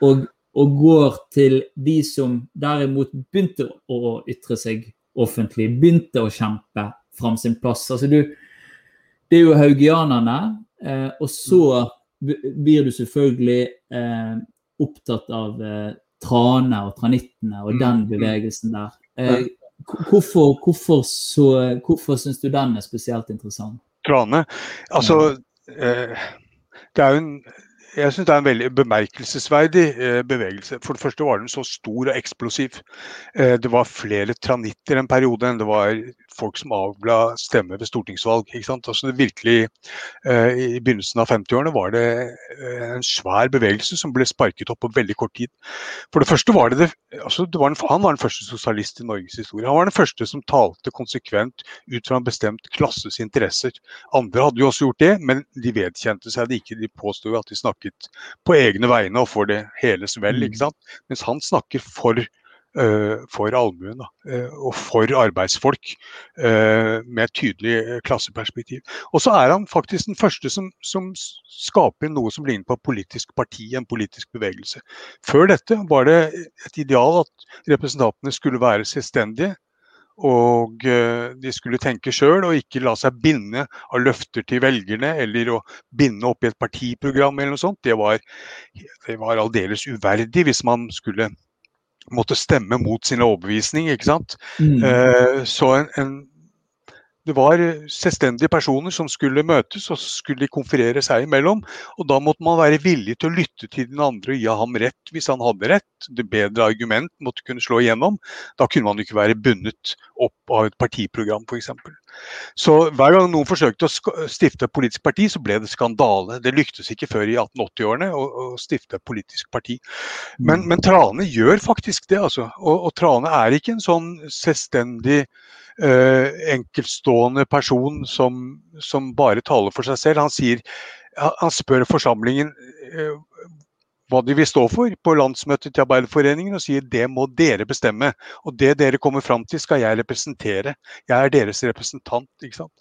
Speaker 1: og, og går til de som derimot begynte å ytre seg offentlig, begynte å kjempe fram sin plass. Altså du, det er jo haugianerne, og så blir du selvfølgelig eh, opptatt av eh, Trane og tranittene og den mm, mm. bevegelsen der. Eh, hvorfor, hvorfor, så, hvorfor syns du den er spesielt interessant?
Speaker 2: Trane? Altså, eh, det er jo en jeg syns det er en veldig bemerkelsesverdig eh, bevegelse. For det første var den så stor og eksplosiv. Eh, det var flere tranitter en periode enn det var folk som avla stemme ved stortingsvalg. ikke sant? Altså det virkelig, eh, I begynnelsen av 50-årene var det en svær bevegelse som ble sparket opp på veldig kort tid. For det første var det, altså det var en, Han var den første sosialist i Norges historie. Han var den første som talte konsekvent ut fra en bestemt klasses interesser. Andre hadde jo også gjort det, men de vedkjente seg det ikke. De påsto at de snakket snakket på egne vegne og for det heles vel. ikke mm. sant? Mens han snakker for, uh, for allmuen uh, og for arbeidsfolk uh, med et tydelig klasseperspektiv. Og så er han faktisk den første som, som skaper noe som ligner på et politisk parti, en politisk bevegelse. Før dette var det et ideal at representantene skulle være selvstendige og eh, de skulle tenke sjøl og ikke la seg binde av løfter til velgerne eller å binde opp i et partiprogram eller noe sånt. Det var, det var aldeles uverdig hvis man skulle måtte stemme mot sin overbevisning. ikke sant? Mm. Eh, så en, en det var selvstendige personer som skulle møtes og skulle konferere seg imellom. og Da måtte man være villig til å lytte til den andre og gi ham rett hvis han hadde rett. Det bedre argument måtte kunne slå igjennom. Da kunne man ikke være bundet opp av et partiprogram f.eks. Så hver gang noen forsøkte å stifte et politisk parti, så ble det skandale. Det lyktes ikke før i 1880-årene å, å, stifte et politisk parti. Men, mm. men Trane gjør faktisk det, altså. Og, og Trane er ikke en sånn selvstendig uh, enkeltstående person som, som, bare taler for seg selv. Han, sier, han spør forsamlingen uh, hva de vil stå for på landsmøtet til Arbeiderforeningen, og sier det må dere bestemme. Og det dere kommer fram til skal jeg representere. Jeg er deres representant. ikke sant?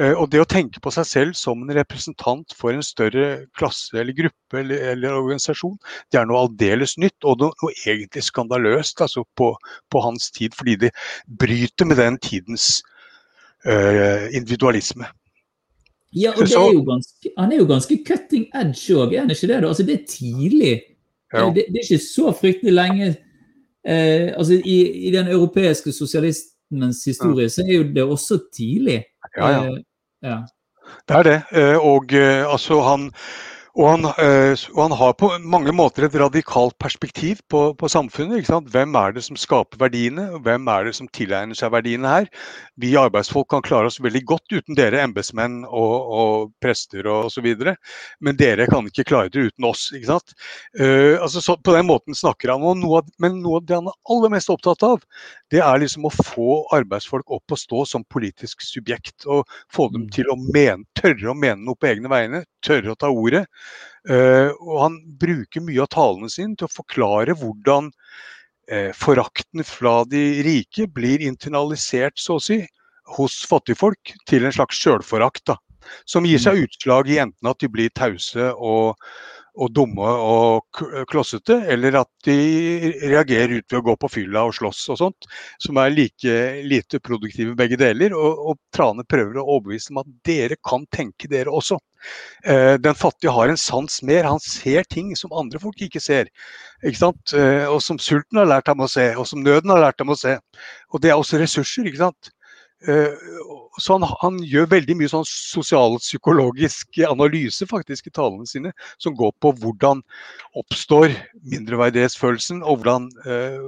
Speaker 2: Uh, og det å tenke på seg selv som en representant for en større klasse eller gruppe eller, eller organisasjon, det er noe aldeles nytt og noe, noe egentlig skandaløst altså på, på, hans tid, fordi det bryter med den tidens øh, individualisme.
Speaker 1: Ja, og er ganske, han er jo ganske cutting edge òg, er han ikke det? da? Altså, Det er tidlig. Det, det, er ikke så fryktelig lenge eh, altså i, i, den europeiske sosialismens historie så er jo det også tidlig.
Speaker 2: Ja, ja. Eh, ja. Det er det. Eh, og eh, altså han og han, øh, og han, har på mange måter et radikalt perspektiv på, på samfunnet. Hvem er det som skaper verdiene, og hvem er det som tilegner seg verdiene her? Vi arbeidsfolk kan klare oss veldig godt uten dere embetsmenn og, og prester og osv. Men dere kan ikke klare det uten oss. ikke sant? Uh, altså, så, på den måten snakker han noe, men noe av det han er aller mest opptatt av, det er liksom å få arbeidsfolk opp og stå som politisk subjekt. Og få dem mm. til å men, tørre å mene noe på egne vegne, tørre å ta ordet. Uh, og han bruker mye av talene sine til å forklare hvordan uh, forakten fra de rike blir internalisert, så å si, hos fattigfolk til en slags sjølforakt. Som gir seg mm. utslag i enten at de blir tause og og dumme og klossete, eller at de reagerer ut ved å gå på fylla og slåss og sånt, som er like lite produktive begge deler. Og, og Trane prøver å overbevise dem at dere kan tenke dere også. Eh, den fattige har en sans mer, han ser ting som andre folk ikke ser. Ikke? Eh, og som sulten har lært ham å se, og som nøden har lært ham å se. Og det er også ressurser. ikke sant? Eh, så han, han, gjør veldig mye sånn sosialpsykologisk analyse faktisk i talene sine, som går på hvordan oppstår mindreverdighetsfølelsen, og hvordan eh,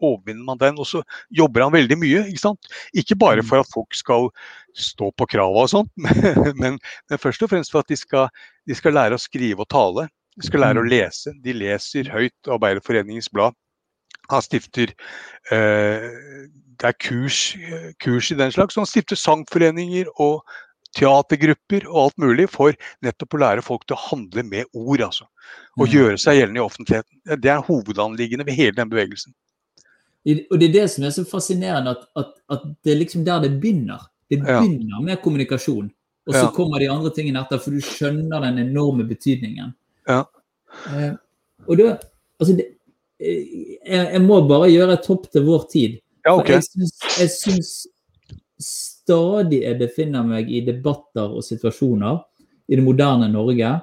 Speaker 2: overvinner man den. Og så jobber han veldig mye. Ikke sant? Ikke bare for at folk skal stå på krava og sånt, men, men, først og fremst for at de skal, de skal, lære å skrive og tale. De skal lære å mm. lese. De leser høyt Arbeiderforeningens blad. Han stifter uh, det er kurs, kurs, i den slags. Han stifter sangforeninger og teatergrupper og alt mulig for nettopp å lære folk til å handle med ord. altså. Og
Speaker 1: Mm.
Speaker 2: gjøre seg gjeldende i offentligheten. Det er hovedanliggende ved hele den bevegelsen.
Speaker 1: Og det er det som er så fascinerende, at, at, at det er liksom der det begynner. Det
Speaker 2: Ja.
Speaker 1: begynner med kommunikasjon, og så
Speaker 2: Ja.
Speaker 1: kommer de andre tingene etter, for du skjønner den enorme betydningen.
Speaker 2: Ja.
Speaker 1: Eh, og da, altså det, eh, jeg, jeg må bare gjøre et hopp til vår tid.
Speaker 2: Ja, okay.
Speaker 1: Jeg syns stadig jeg befinner meg i debatter og situasjoner i det moderne Norge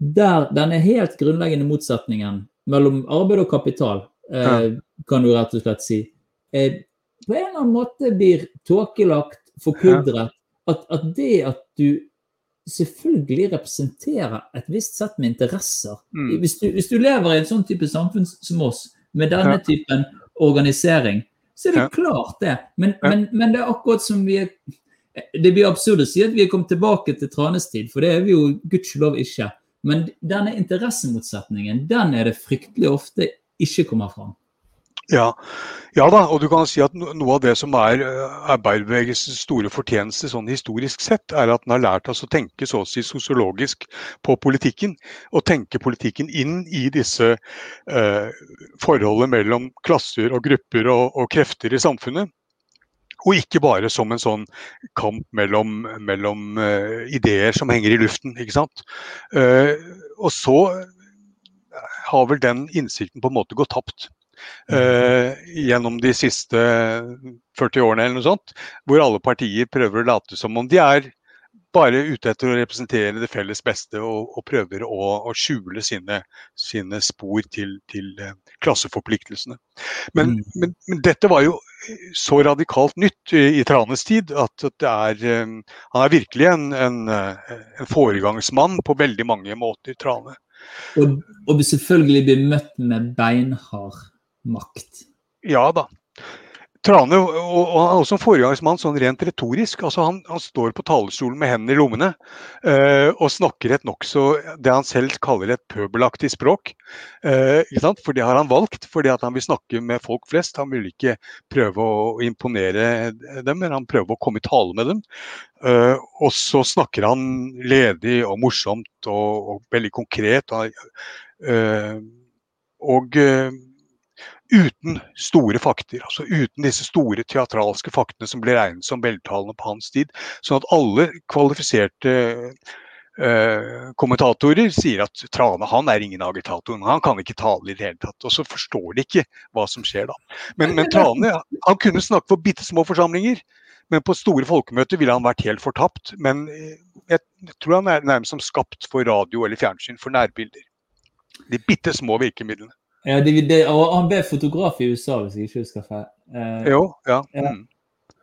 Speaker 1: der denne helt grunnleggende motsetningen mellom arbeid og kapital, eh, kan du rett og slett si, eh, på en eller annen måte blir tåkelagt, forkludret. At, at det at du selvfølgelig representerer et visst sett med interesser
Speaker 2: Mm.
Speaker 1: hvis, du, hvis du lever i en sånn type samfunn som oss, med denne
Speaker 2: Ja.
Speaker 1: typen organisering, så er det
Speaker 2: Ja.
Speaker 1: klart det. Men,
Speaker 2: Ja.
Speaker 1: men, men det er akkurat som vi er Det blir absurd å si at vi er kommet tilbake til Tranes tid, for det er vi jo gudskjelov ikke. Men denne interessemotsetningen, den er det fryktelig ofte ikke kommer fram.
Speaker 2: Ja. ja da, og du kan si at noe av det som er eh, arbeiderbevegelsens store fortjeneste sånn historisk sett, er at den har lært oss å tenke så å si sosiologisk på politikken. Og tenke politikken inn i disse eh, forholdet mellom klasser og grupper og, og krefter i samfunnet. Og ikke bare som en sånn kamp mellom, mellom uh, ideer som henger i luften. ikke sant? Uh, og så har vel den innsikten på en måte gått tapt. Eh, gjennom de siste 40 årene eller noe sånt, hvor alle partier prøver å late som om de er bare ute etter å representere det felles beste og, og prøver å, å skjule sine, sine spor til, til eh, klasseforpliktelsene. Men,
Speaker 1: Mm.
Speaker 2: men, men dette var jo så radikalt nytt i, i Tranes tid at at det er um, Han er virkelig en, en, eh, en foregangsmann på veldig mange måter, Trane.
Speaker 1: Og, og selvfølgelig blir møtt med beinhard makt.
Speaker 2: Ja da. Trane og, og han er også en foregangsmann sånn rent retorisk. altså Han, han står på talerstolen med hendene i lommene eh, og snakker et nokså det han selv kaller et pøbelaktig språk. Eh, ikke sant? For det har han valgt, fordi at han vil snakke med folk flest. Han vil ikke prøve å imponere dem, men han prøver å komme i tale med dem. Eh, og så snakker han ledig og morsomt og, og veldig konkret. Og, og uten store fakter, altså uten disse store teatralske faktene som ble regnet som veltalende på hans tid. Sånn at alle kvalifiserte eh, kommentatorer sier at Trane han er ingen agitator, han kan ikke tale i det hele tatt. Og så forstår de ikke hva som skjer da. Men, men Trane han kunne snakke for bitte små forsamlinger. Men på store folkemøter ville han vært helt fortapt. Men eh, jeg tror han er nærmest som skapt for radio eller fjernsyn, for nærbilder. De bitte små virkemidlene.
Speaker 1: Ja, det, det, og han ble fotograf i USA, hvis jeg ikke husker feil. Uh,
Speaker 2: Jo, ja.
Speaker 1: Ja.
Speaker 2: Mm.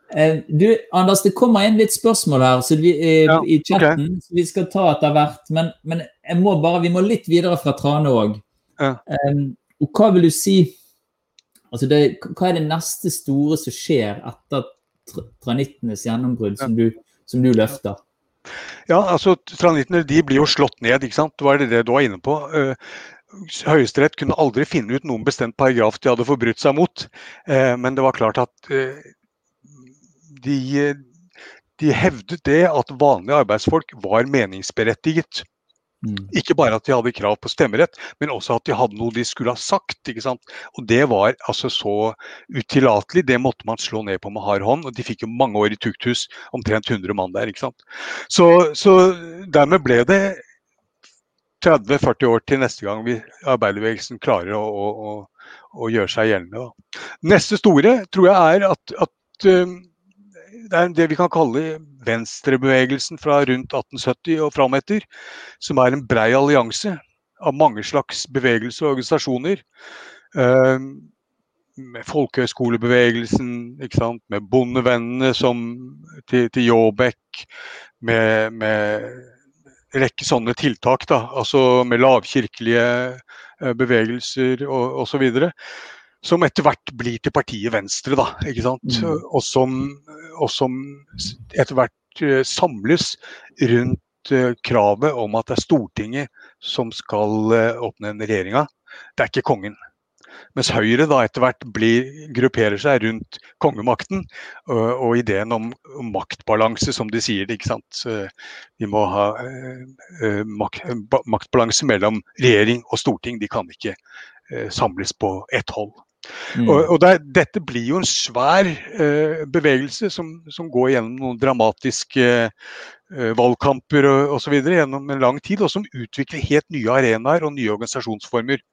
Speaker 1: Uh, Du, Anders, det kommer inn litt spørsmål her så vi, uh,
Speaker 2: Ja,
Speaker 1: i chatten. Så vi skal ta etter hvert. Men, men jeg må bare, vi må litt videre fra Trane òg.
Speaker 2: Ja.
Speaker 1: og hva vil du si altså det, Hva er det neste store som skjer etter tranittenes gjennombrudd, som, du, som du løfter?
Speaker 2: Ja, altså Tranittene de blir jo slått ned, ikke sant. Det var det du var inne på. Høyesterett kunne aldri finne ut noen bestemt paragraf de hadde forbrutt seg mot. Eh, men det var klart at eh, de, de hevdet det at vanlige arbeidsfolk var meningsberettiget.
Speaker 1: Mm.
Speaker 2: Ikke bare at de hadde krav på stemmerett, men også at de hadde noe de skulle ha sagt. ikke sant? Og det var altså så utillatelig. Det måtte man slå ned på med hard hånd. Og de fikk jo mange år i tukthus, omtrent 100 mann der. ikke sant? Så, så dermed ble det 30-40 år til neste gang arbeiderbevegelsen klarer å, å, å, å gjøre seg gjeldende. Neste store tror jeg er at, at um, det er det vi kan kalle venstrebevegelsen fra rundt 1870 og frametter, som er en brei allianse av mange slags bevegelser og organisasjoner. Um, med folkehøyskolebevegelsen, med bondevennene som, til, til Jåbekk, med, med rekke sånne tiltak. Da, altså med lavkirkelige eh, bevegelser og osv. Som etter hvert blir til partiet Venstre, da. ikke sant?
Speaker 1: Mm.
Speaker 2: Og, som, og som etter hvert eh, samles rundt eh, kravet om at det er Stortinget som skal eh, oppnevne regjeringa. Det er ikke kongen. Mens Høyre da etter hvert blir, grupperer seg rundt kongemakten og, og, ideen om maktbalanse, som de sier det. ikke sant? Vi må ha eh, mak maktbalanse mellom regjering og storting. De kan ikke eh, samles på ett hold. Mm. Og, og det, dette blir jo en svær eh, bevegelse som, som, går gjennom noen dramatiske eh, valgkamper osv. gjennom en lang tid, og som utvikler helt nye arenaer og nye organisasjonsformer.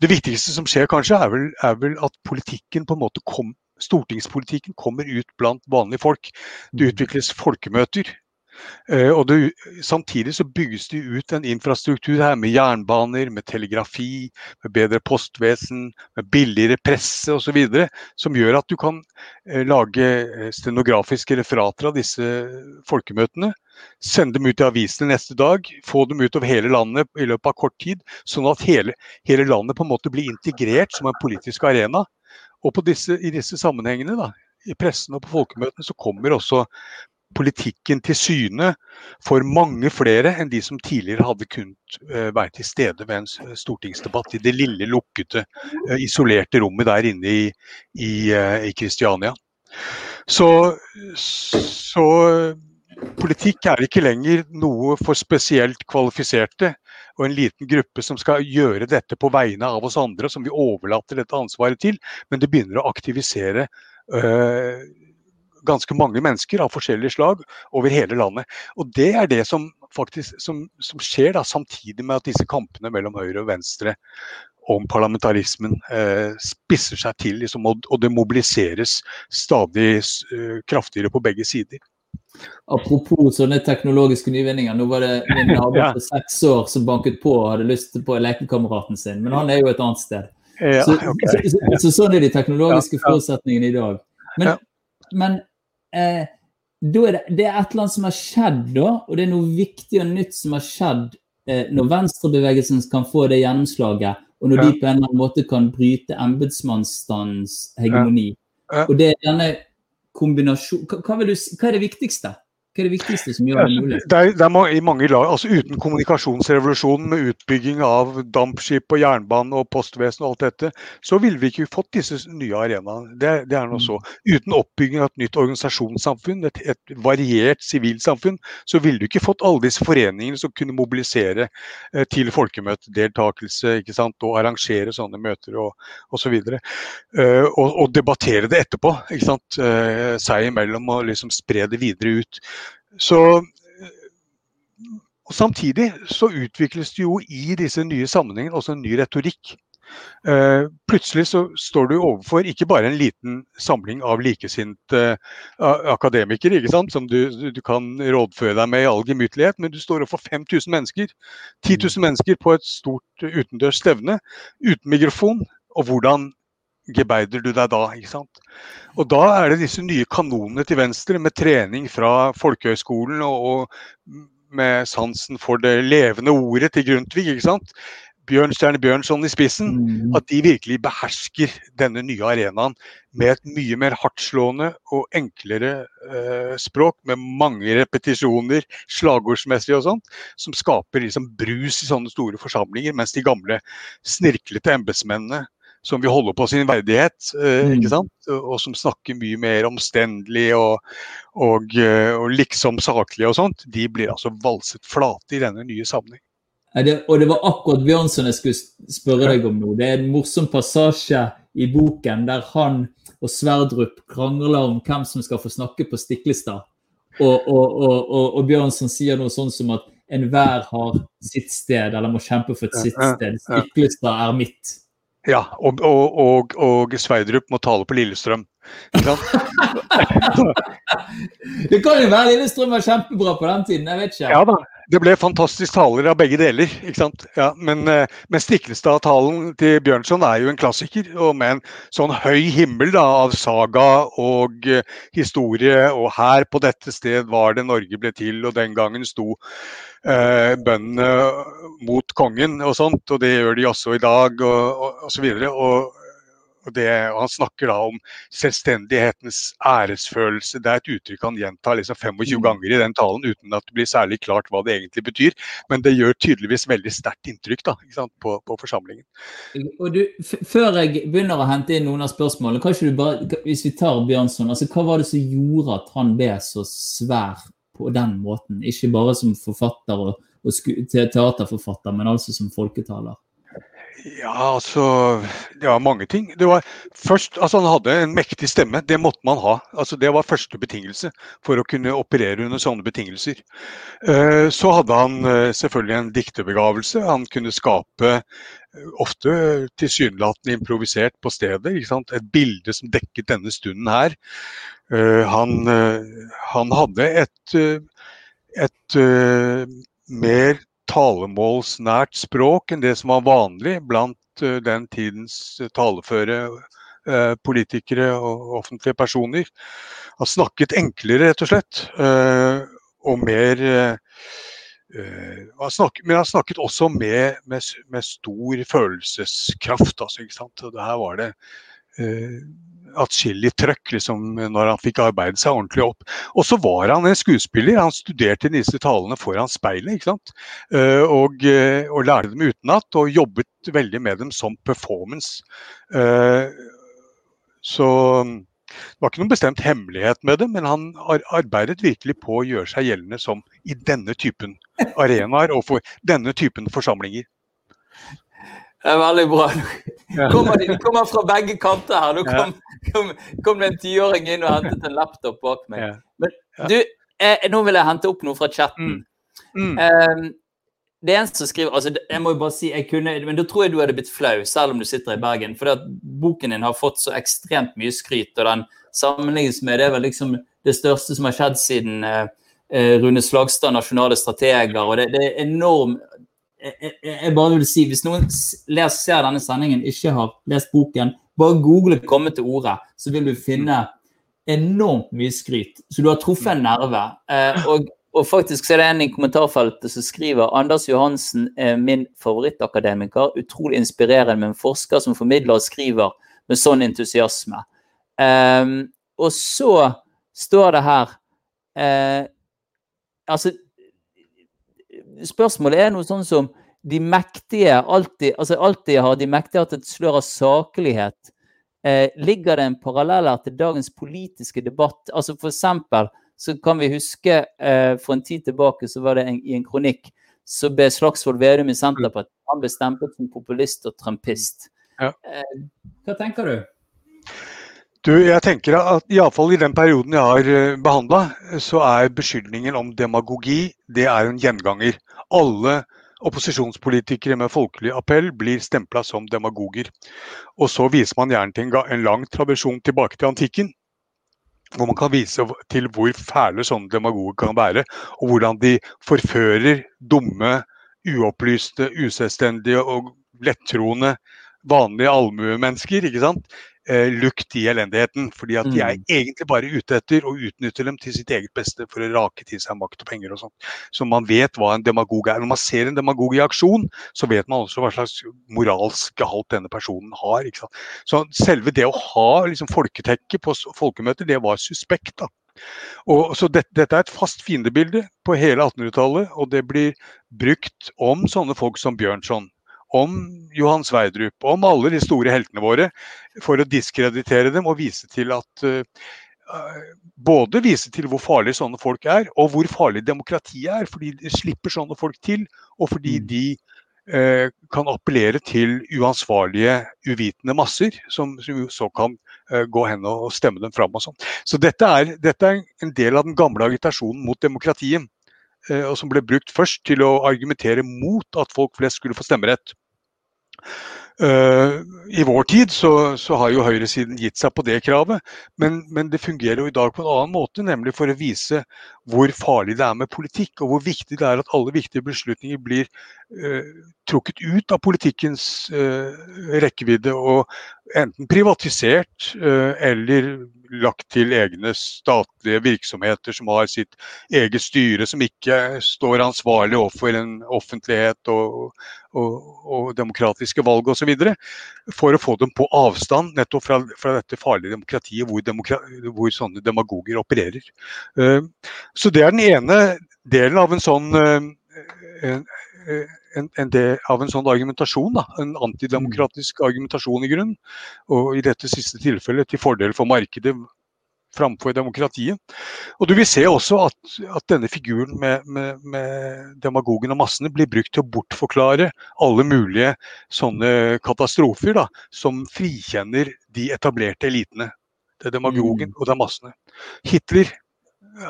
Speaker 2: Det viktigste som skjer kanskje, er vel, er vel at politikken på en måte kom, stortingspolitikken kommer ut blant vanlige folk. Det mm. utvikles folkemøter. Uh, og det, samtidig så bygges det ut en infrastruktur her med jernbaner, med telegrafi, med bedre postvesen, med billigere presse osv. Som gjør at du kan uh, lage eh, stenografiske referater av disse folkemøtene. Sende dem ut i avisene neste dag, få dem ut over hele landet i løpet av kort tid. Sånn at hele, hele landet på en måte blir integrert som en politisk arena. Og disse, i disse sammenhengene, da, i pressen og på folkemøtene, så kommer også politikken til syne for mange flere enn de som tidligere hadde kunnet eh, være til stede ved en stortingsdebatt i det lille, lukkede, eh, isolerte rommet der inne i, eh, Kristiania. Så, så, politikk er ikke lenger noe for spesielt kvalifiserte og en liten gruppe som skal gjøre dette på vegne av oss andre, som vi overlater dette ansvaret til, men det begynner å aktivisere øh, ganske mange mennesker av forskjellige slag over hele landet. Og Det er det som faktisk som, som skjer da, samtidig med at disse kampene mellom høyre og venstre om parlamentarismen eh, spisser seg til, liksom, og, og, det mobiliseres stadig eh, kraftigere på begge sider.
Speaker 1: Apropos sånne teknologiske nyvinninger. Nå var det min nabo ja. på seks år som banket på og hadde lyst på lekekameraten sin, men han er jo et annet sted. Ja, så, okay. så, så, så, sånn er de teknologiske ja, forutsetningene i dag. Men, men eh, da er det, det, er et eller annet som har skjedd da, og det er noe viktig og nytt som har skjedd eh, når venstrebevegelsen kan få det gjennomslaget, og når de på en eller annen måte kan bryte embetsmannsstandens hegemoni. Og det er denne kombinasjon hva, hva, du, hva, er det viktigste? Hva er det viktigste som gjør det mulig?
Speaker 2: Det er, det er i mange lag, altså Uten kommunikasjonsrevolusjonen med utbygging av dampskip og jernbane og postvesen og alt dette, så ville vi ikke fått disse nye arenaene. Det, det er noe så. Mm. Uten oppbygging av et nytt organisasjonssamfunn, et, et variert sivilsamfunn, så ville du ikke fått alle disse foreningene som kunne mobilisere eh, til folkemøtedeltakelse ikke sant? og arrangere sånne møter og osv. Og, uh, og, og debattere det etterpå, ikke sant? Uh, seg imellom og liksom spre det videre ut. Så og Samtidig så utvikles det jo i disse nye sammenhengene også en ny retorikk. Uh, plutselig så står du overfor ikke bare en liten samling av likesinte uh, akademikere ikke sant? som du, du, kan rådføre deg med i all gemyttlighet, men du står overfor 5000 mennesker. 10 000 mennesker på et stort utendørs stevne uten mikrofon. Og hvordan gebeider du deg da? ikke sant? Og da er det disse nye kanonene til venstre, med trening fra folkehøgskolen og, og, med sansen for det levende ordet til Grundtvig. ikke sant? Bjørnstjerne Bjørnson i spissen, mm. at de virkelig behersker denne nye arenaen med et mye mer hardtslående og enklere eh, språk, med mange repetisjoner, slagordsmessig og sånt, som skaper liksom brus i sånne store forsamlinger, mens de gamle snirklete embetsmennene som vil holde på sin verdighet, eh, ikke mm. sant? og som snakker mye mer omstendelig og, og, eh, og liksom saklig og sånt, de blir altså valset flate i denne nye sammenheng.
Speaker 1: Det, og det var akkurat Bjørnson jeg skulle spørre deg om nå. Det er en morsom passasje i boken der han og Sverdrup krangler om hvem som skal få snakke på Stiklestad. Og, og, og, og Bjørnson sier noe sånn som at enhver har sitt sted, eller må kjempe for et sitt sted. Stiklestad er mitt.
Speaker 2: Ja, og, og, og, og Sverdrup må tale på Lillestrøm.
Speaker 1: det kan jo være Lillestrøm var kjempebra på den tiden, jeg vet ikke.
Speaker 2: Ja da, det ble fantastisk taler av begge deler. ikke sant? Ja, men, eh, men Stiklestad-talen til Bjørnson er jo en klassiker. Og med en sånn høy himmel da, av saga og uh, historie. Og her på dette sted var det Norge ble til, og den gangen sto uh, bøndene mot kongen og sånt. Og det gjør de også i dag, og osv. Og, og, Og det, han snakker da om selvstendighetens æresfølelse. Det er et uttrykk han gjentar liksom 25 mm. ganger i den talen uten at det blir særlig klart hva det egentlig betyr. Men det gjør tydeligvis veldig sterkt inntrykk da, på, på, forsamlingen.
Speaker 1: Og du, Før jeg begynner å hente inn noen av spørsmålene, kan ikke du bare, hvis vi tar Bjørnson, altså hva var det som gjorde at han ble så svær på den måten? Ikke bare som forfatter og, og teaterforfatter, men altså som folketaler?
Speaker 2: Ja, altså Det var mange ting. Det var først, altså Han hadde en mektig stemme. Det måtte man ha. Altså Det var første betingelse for å kunne operere under sånne betingelser. Eh, så hadde han eh, selvfølgelig en dikterbegavelse. Han kunne skape eh, ofte tilsynelatende improvisert på stedet. Et bilde som dekket denne stunden her. Han, han hadde et, et mer talemålsnært språk enn det som var vanlig blant uh, den tidens taleføre uh, politikere og offentlige personer. Han snakket enklere, rett og slett, og mer men han snakket også med, med, med stor følelseskraft. Altså, ikke sant? Og det her var det atskillig trøkk liksom, når han fikk arbeidet seg ordentlig opp. Og så var han en skuespiller. Han studerte disse talene foran speilet. ikke sant? Uh, og, uh, og, lærte dem utenat, og jobbet veldig med dem som performance. Uh, så det var ikke noen bestemt hemmelighet med det, men han arbeidet virkelig på å gjøre seg gjeldende som i denne typen arenaer og for denne typen forsamlinger.
Speaker 1: Det er veldig bra. Kommer de, de kommer fra begge kanter her. Nå kom, kom, kom det en tiåring inn og hentet en laptop bak meg. Men du, eh, nå vil jeg hente opp noe fra chatten. Mm. Um, det er en som skriver altså jeg må jo bare si, jeg kunne, men Da tror jeg du hadde blitt flau, selv om du sitter i Bergen. For boken din har fått så ekstremt mye skryt, og den sammenlignes med det er vel liksom det største som har skjedd siden uh, Rune Slagstad, nasjonale strateger. og det, det er enorm jeg, jeg, bare vil si, Hvis noen les, ser denne sendingen, ikke har lest boken, bare google 'komme til orde', så vil du finne enormt mye skryt. Så du har truffet en nerve. Eh, og, og, faktisk så er det en i kommentarfeltet som skriver Anders Johansen er min favorittakademiker. Utrolig inspirerende med en forsker som formidler og skriver med sånn entusiasme. Eh, og så står det her eh, Altså, spørsmålet er noe sånn som de mektige alltid, altså alltid har de mektige hatt et slør av saklighet. Eh, ligger det en parallell her til dagens politiske debatt? Altså For eksempel så kan vi huske eh, for en tid tilbake så var det en, i en kronikk så ble Slagsvold Vedum i Senterpartiet han ble stemplet som populist og trumpist. Ja. Eh, hva tenker du?
Speaker 2: Du, jeg tenker at Iallfall i den perioden jeg har eh, behandla, så er beskyldningen om demagogi det er en gjenganger. Alle opposisjonspolitikere med folkelig appell blir stempla som demagoger. Og så viser man gjerne til en lang tradisjon tilbake til antikken. Hvor man kan vise til hvor fæle sånne demagoger kan være. Og hvordan de forfører dumme, uopplyste, uselvstendige og lettroende vanlige allmuemennesker. ikke sant? Eh, lukt i elendigheten. Fordi at de er mm. egentlig bare ute etter å utnytte dem til sitt eget beste for å rake til seg makt og penger og sånn. Så man vet hva en demagog er. Når man ser en demagog i aksjon, så vet man også hva slags moralsk halt denne personen har. Så selve det å ha liksom, folketekke på folkemøter, det var suspekt. da. Og, så dette, dette er et fast fiendebilde på hele 1800-tallet, og det blir brukt om sånne folk som Bjørnson om Johan Sverdrup, om alle de store heltene våre, for å diskreditere dem og vise til at uh, Både vise til hvor farlige sånne folk er, og hvor farlig demokratiet er. Fordi de slipper sånne folk til, og fordi mm. de eh, kan appellere til uansvarlige, uvitende masser, som, som så kan eh, gå hen og stemme dem fram. og sånn. Så dette er, dette er en del av den gamle agitasjonen mot demokratiet og som ble brukt først til å argumentere mot at folk flest skulle få stemmerett. Uh, I vår tid så, så, har jo høyresiden gitt seg på det kravet, men, men, det fungerer jo i dag på en annen måte, nemlig for å vise hvor farlig det er med politikk, og hvor viktig det er at alle viktige beslutninger blir trukket ut av politikkens rekkevidde og enten privatisert eller lagt til egne statlige virksomheter som har sitt eget styre, som ikke står ansvarlig overfor en offentlighet og, og, og demokratiske valg osv. For å få dem på avstand nettopp fra, fra dette farlige demokratiet hvor, demokra hvor, sånne demagoger opererer. Så det er den ene delen av en sånn uh, en, en, del av en sånn argumentasjon. Da. En antidemokratisk argumentasjon i grunnen. Og i dette siste tilfellet til fordel for markedet framfor demokratiet. Og Du vil se også at, at denne figuren med, med, med, demagogen og massene blir brukt til å bortforklare alle mulige sånne katastrofer da, som frikjenner de etablerte elitene. Det er demagogen mm. og det er massene. Hitler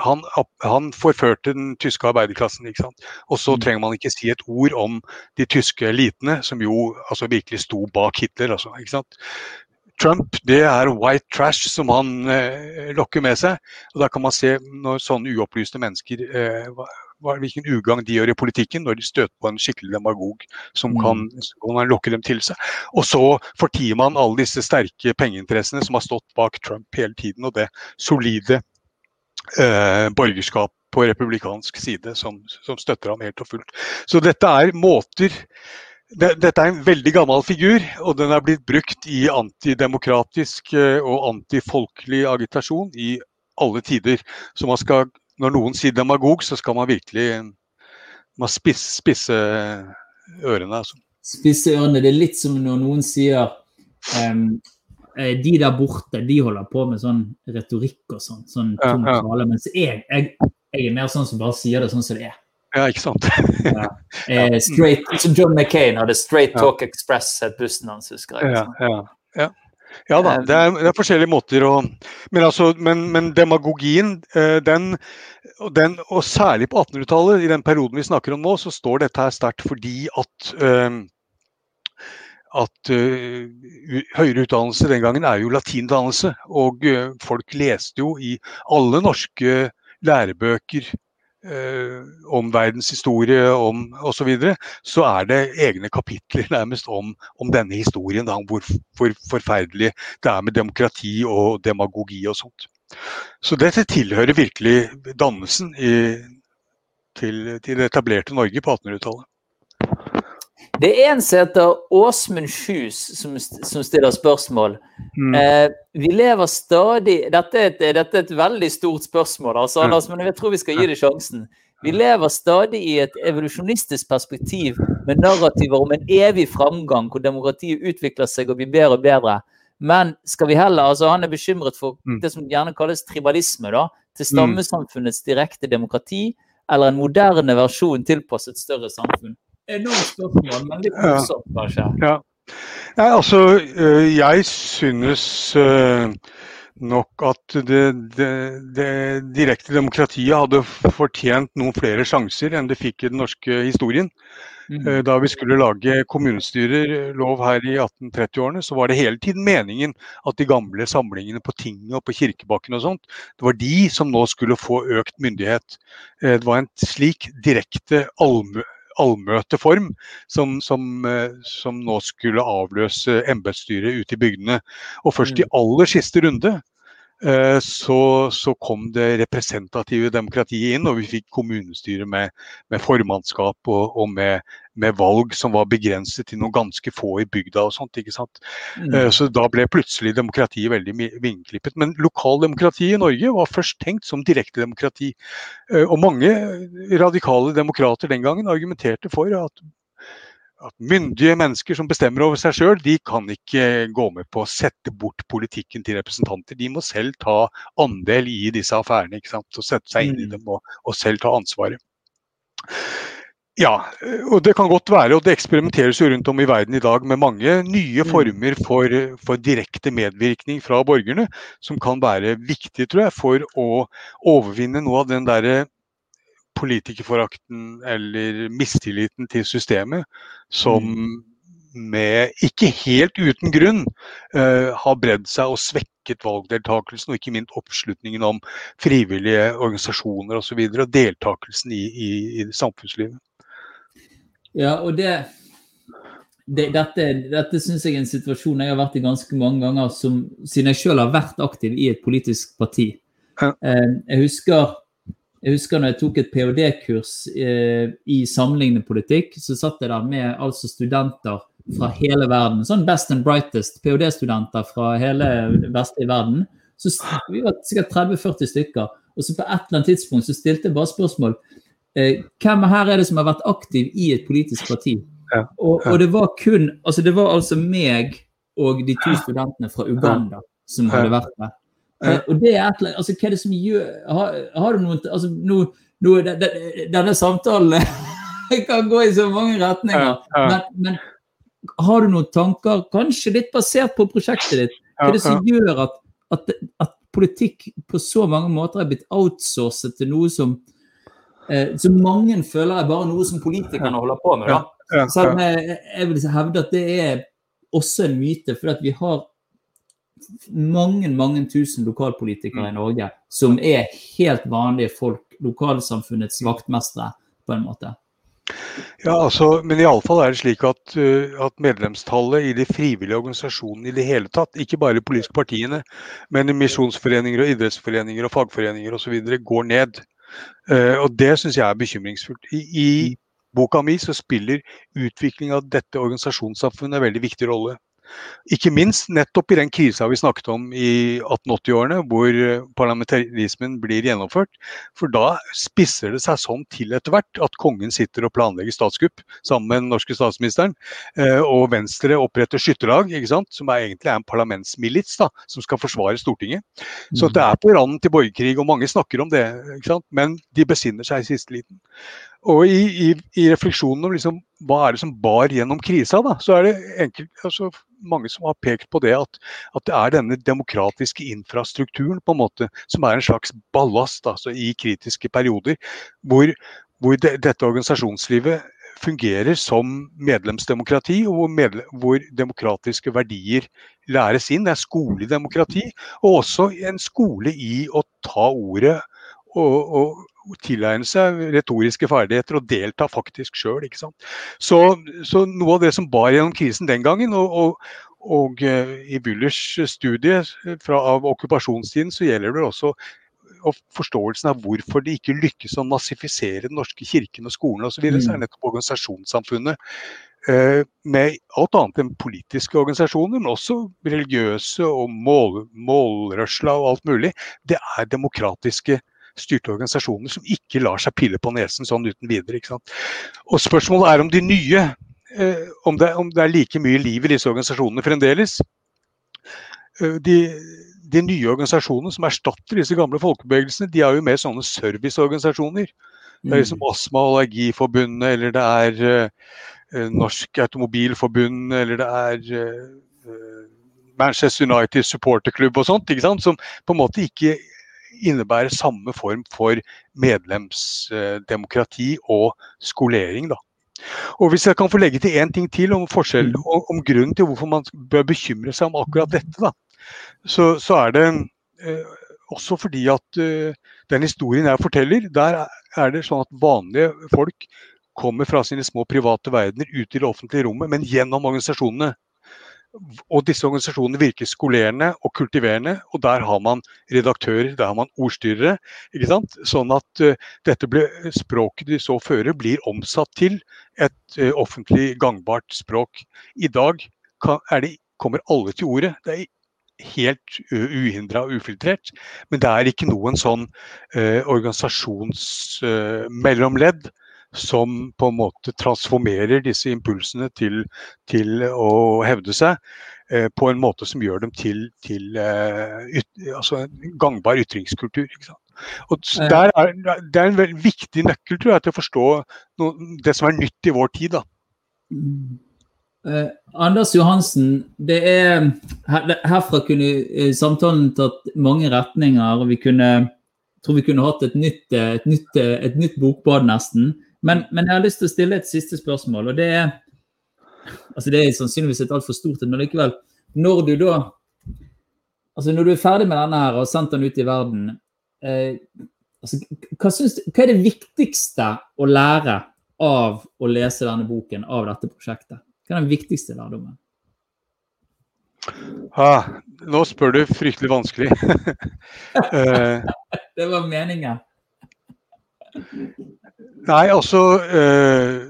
Speaker 2: han, han, forførte den tyske arbeiderklassen. ikke sant? Og så mm. trenger man ikke si et ord om de tyske elitene, som jo altså, virkelig sto bak Hitler. Altså, ikke sant? Trump det er white trash som han eh, lokker med seg. og Da kan man se når sånne uopplyste mennesker eh, hva, hvilken ugagn de gjør i politikken når de støter på en skikkelig demagog som mm. kan, kan lokke dem til seg. Og så fortier man alle disse sterke pengeinteressene som har stått bak Trump hele tiden, og det solide eh, borgerskap på republikansk side som, som støtter ham helt og fullt. Så dette er måter dette er en veldig gammel figur, og den er blitt brukt i antidemokratisk eh, og antifolkelig agitasjon i alle tider. Så man skal, når noen sier demagog, så skal man virkelig man spisse, spisse ørene. Altså.
Speaker 1: Spisse ørene. Det er litt som når noen sier um, de der borte, de holder på med sånn retorikk og sånn. sånn tom ja, ja. Mens jeg, jeg, jeg, er mer sånn som bare sier det sånn som det er.
Speaker 2: Ja, ikke sant.
Speaker 1: ja. Eh, straight, John McCain hadde Straight Talk ja. Express, het bussen hans, husker jeg.
Speaker 2: Ja, ja, ja. ja da, det er, det er, forskjellige måter å Men, altså, men, men demagogien, eh, den, den, og særlig på 1800-tallet, i den perioden vi snakker om nå, så står dette her sterkt fordi at um, at uh, høyere utdannelse den gangen er jo latindannelse. Og uh, folk leste jo i alle norske lærebøker uh, om verdenshistorie osv., så, videre, så er det egne kapitler nærmest om, om denne historien. Da, om hvor, hvor, forferdelig det er med demokrati og demagogi og sånt. Så dette tilhører virkelig dannelsen i, til, til det etablerte Norge på 1800-tallet.
Speaker 1: Det er en som heter Åsmund Sjus, som, som, stiller spørsmål. Mm. Eh, vi lever stadig dette er, et, dette er, et, veldig stort spørsmål, altså, Anders, men jeg tror vi skal gi det sjansen. Vi lever stadig i et evolusjonistisk perspektiv med narrativer om en evig framgang, hvor demokratiet utvikler seg og blir bedre og bedre. Men skal vi heller, altså han er bekymret for mm. det som gjerne kalles tribalisme, da, til mm. stammesamfunnets direkte demokrati, eller en moderne versjon tilpasset større samfunn enormt spørsmål, men litt morsomt, kanskje. Ja.
Speaker 2: Nei, altså, øh, jeg synes øh, nok at det, det, det, direkte demokratiet hadde fortjent noen flere sjanser enn det fikk i den norske historien. Mm. Øh, da vi skulle lage kommunestyrerlov her i 1830-årene, så var det hele tiden meningen at de gamle samlingene på tinget og på Kirkebakken og sånt, det var de som nå skulle få økt myndighet. Det var en slik direkte allmue allmøteform som, som, eh, som, nå skulle avløse embetsstyret ute i bygdene. Og først i mm. aller siste runde så, så, kom det representative demokratiet inn, og vi fikk kommunestyre med, med formannskap og, og med, med, valg som var begrenset til noen ganske få i bygda og sånt. ikke sant? Mm. Eh, så da ble plutselig demokratiet veldig vingeklippet. Men lokaldemokratiet i Norge var først tenkt som direkte demokrati. og mange radikale demokrater den gangen argumenterte for at at myndige mennesker som bestemmer over seg sjøl, de kan ikke gå med på å sette bort politikken til representanter. De må selv ta andel i disse affærene ikke sant? og sette seg inn i mm. dem og, og selv ta ansvaret. Ja, og det kan godt være, og det eksperimenteres jo rundt om i verden i dag med mange nye mm. former for, for direkte medvirkning fra borgerne, som kan være viktige, tror jeg, for å overvinne noe av den derre politikerforakten eller mistilliten til systemet som mm. med, ikke helt uten grunn, uh, har bredd seg og svekket valgdeltakelsen, og ikke minst oppslutningen om frivillige organisasjoner osv. Og, så videre, og deltakelsen i, i, i samfunnslivet.
Speaker 1: Ja, og det, det Dette, dette syns jeg er en situasjon jeg har vært i ganske mange ganger, som, siden jeg selv har vært aktiv i et politisk parti.
Speaker 2: Ja.
Speaker 1: Uh, jeg husker jeg husker når jeg tok et ph.d.-kurs eh, i sammenlignende politikk, så satt jeg der med altså studenter fra hele verden. Sånn best and brightest ph.d.-studenter fra hele vestlige verden. Så vi var sikkert 30-40 stykker. Og så på et eller annet tidspunkt så stilte jeg bare spørsmål. Eh, hvem her er det som har vært aktiv i et politisk parti?
Speaker 2: Ja,
Speaker 1: Og, og det var kun Altså det var altså meg og de to studentene fra Uganda som hadde vært der. Eh, og det er et, altså, hva er det som gjør Har, har du noen altså, no, no, de, de, Denne samtalen kan gå i så mange retninger. Men, men har du noen tanker, kanskje litt basert på prosjektet ditt, hva er det som gjør at, at, at politikk på så mange måter er blitt outsourcet til noe som eh, som mange føler er bare noe som politikerne holder på med. da. Selv om jeg, jeg vil hevde at det er også en myte, for at vi har mange mange tusen lokalpolitikere i Norge som er helt vanlige folk, lokalsamfunnets vaktmestere, på en måte.
Speaker 2: Ja, altså, men iallfall er det slik at, uh, at medlemstallet i de frivillige organisasjonene i det hele tatt, ikke bare de politiske partiene, men i misjonsforeninger og idrettsforeninger og fagforeninger osv., går ned. Uh, og det syns jeg er bekymringsfullt. I, I boka mi så spiller utvikling av dette organisasjonssamfunnet en veldig viktig rolle. Ikke minst nettopp i den krisa vi snakket om i 1880-årene, hvor eh, parlamentarismen blir gjennomført. For da spisser det seg sånn til etter hvert at kongen sitter og planlegger statskupp sammen med den norske statsministeren, eh, og Venstre oppretter skytterlag, som er egentlig er en parlamentsmilits da, som skal forsvare Stortinget. Så det er på randen til borgerkrig, og mange snakker om det, ikke sant? men de besinner seg i siste liten. Og i, i, i refleksjonen om liksom, hva er det som bar gjennom krisa, da, så er det enkelt, altså, mange som har pekt på det at, at det er denne demokratiske infrastrukturen på en måte, som er en slags ballast altså, i kritiske perioder, hvor, hvor de, dette organisasjonslivet fungerer som medlemsdemokrati, og hvor, medle hvor demokratiske verdier læres inn. Det er skole i demokrati, og også en skole i å ta ordet og, og, tilegne seg retoriske ferdigheter og delta faktisk sjøl. Så, så noe av det som bar gjennom krisen den gangen, og, og, uh, i Bullers studie fra, av okkupasjonstiden, så gjelder det også og forståelsen av hvorfor det ikke lykkes å massifisere den norske kirken og skolen osv., så, videre, så er nettopp organisasjonssamfunnet. Uh, med alt annet enn politiske organisasjoner, men også religiøse og mål, målrørsla og alt mulig. Det er demokratiske styrte organisasjoner som ikke lar seg pille på nesen sånn uten videre. Ikke sant? Og Spørsmålet er om de nye, eh, om, det, om, det, er like mye liv i disse organisasjonene fremdeles. Eh, de, de, nye organisasjonene som erstatter disse gamle folkebevegelsene, de er jo mer sånne serviceorganisasjoner. Det er liksom Astma- og Allergiforbundet, eller det er eh, Norsk Automobilforbund, eller det er eh, Manchester United supporterklubb og sånt, ikke sant? som på en måte ikke innebærer samme form for medlemsdemokrati og skolering. Da. Og Hvis jeg kan få legge til én ting til om forskjell, om, om grunnen til hvorfor man bør bekymre seg om akkurat dette, da, så, så er det eh, også fordi at eh, den historien jeg forteller, der er det sånn at vanlige folk kommer fra sine små private verdener ut i det offentlige rommet, men gjennom organisasjonene. Og disse organisasjonene virker skolerende og kultiverende, og der har man redaktører, der har man ordstyrere. ikke sant? Sånn at uh, dette ble, språket de så fører, blir omsatt til et uh, offentlig gangbart språk. I dag kan, det, kommer alle til ordet. Det er helt uhindra og ufiltrert, men det er ikke noen sånn uh, organisasjonsmellomledd som på en måte transformerer disse impulsene til, til å hevde seg eh, på en måte som gjør dem til, til eh, yt, altså en gangbar ytringskultur. Og er, Det er en veldig viktig nøkkel tror jeg, til å forstå noe, det som er nytt i vår tid. da.
Speaker 1: Eh, Anders Johansen, det er, her, herfra kunne samtalen tatt mange retninger. og vi kunne, tror vi kunne hatt et nytt, et nytt, et nytt bokbad nesten. Men, men, jeg har lyst til å stille et siste spørsmål. og Det er altså det er sannsynligvis et altfor stort men likevel. Når du da altså Når du er ferdig med denne her og har sendt den ut i verden, eh, altså, hva, synes, hva, er det viktigste å lære av å lese denne boken, av dette prosjektet? Hva er den viktigste lærdommen?
Speaker 2: Ah, nå spør du fryktelig vanskelig.
Speaker 1: uh, det var meningen.
Speaker 2: Nei, altså uh,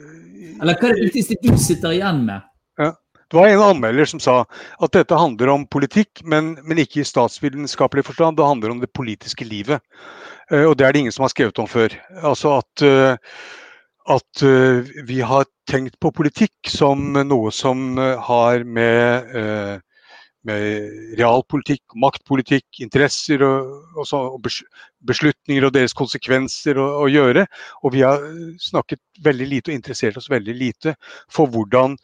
Speaker 1: Eller hva er det viktigste du sitter igjen med?
Speaker 2: Ja. Det var en anmelder som sa at dette handler om politikk, men, men ikke i statsvitenskapelig forstand. Det handler om det politiske livet. Uh, og det er det ingen som har skrevet om før. Altså at at uh, vi har tenkt på politikk som noe som uh, har med, uh, med realpolitikk, maktpolitikk, interesser og, og, så, og, beslutninger og deres konsekvenser å, å, gjøre. Og vi har snakket veldig lite og interessert oss veldig lite for hvordan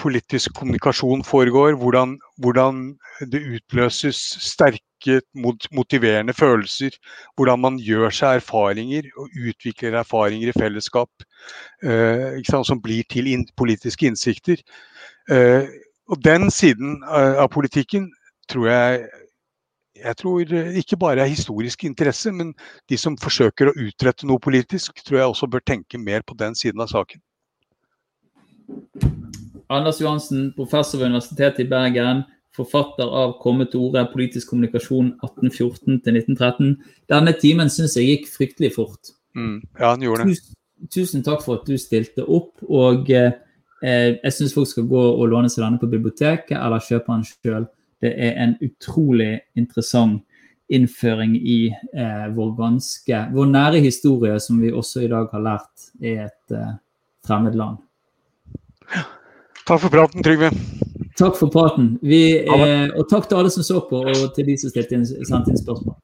Speaker 2: politisk kommunikasjon foregår, hvordan, hvordan det utløses sterke mot, motiverende følelser. Hvordan man gjør seg erfaringer og utvikler erfaringer i fellesskap eh, som blir til in politiske innsikter. Eh, og den siden av politikken tror jeg jeg tror ikke bare er historisk interesse, men de som forsøker å utrette noe politisk, tror jeg også bør tenke mer på den siden av saken.
Speaker 1: Anders Johansen, professor ved Universitetet i Bergen forfatter av 'Komme til orde politisk kommunikasjon 1814-1913'. Denne timen syns jeg gikk fryktelig fort.
Speaker 2: Mm, ja, den gjorde det.
Speaker 1: Tusen, tusen, takk for at du stilte opp. og eh, Jeg syns folk skal gå og låne seg denne på biblioteket eller kjøpe den sjøl. Det er en utrolig interessant innføring i eh, vår ganske vår nære historie, som vi også i dag har lært er et eh, fremmed land.
Speaker 2: Takk for praten, Trygve.
Speaker 1: Takk for praten. Vi, eh, og takk til alle som så på, og til de som stilte inn, sendte inn spørsmål.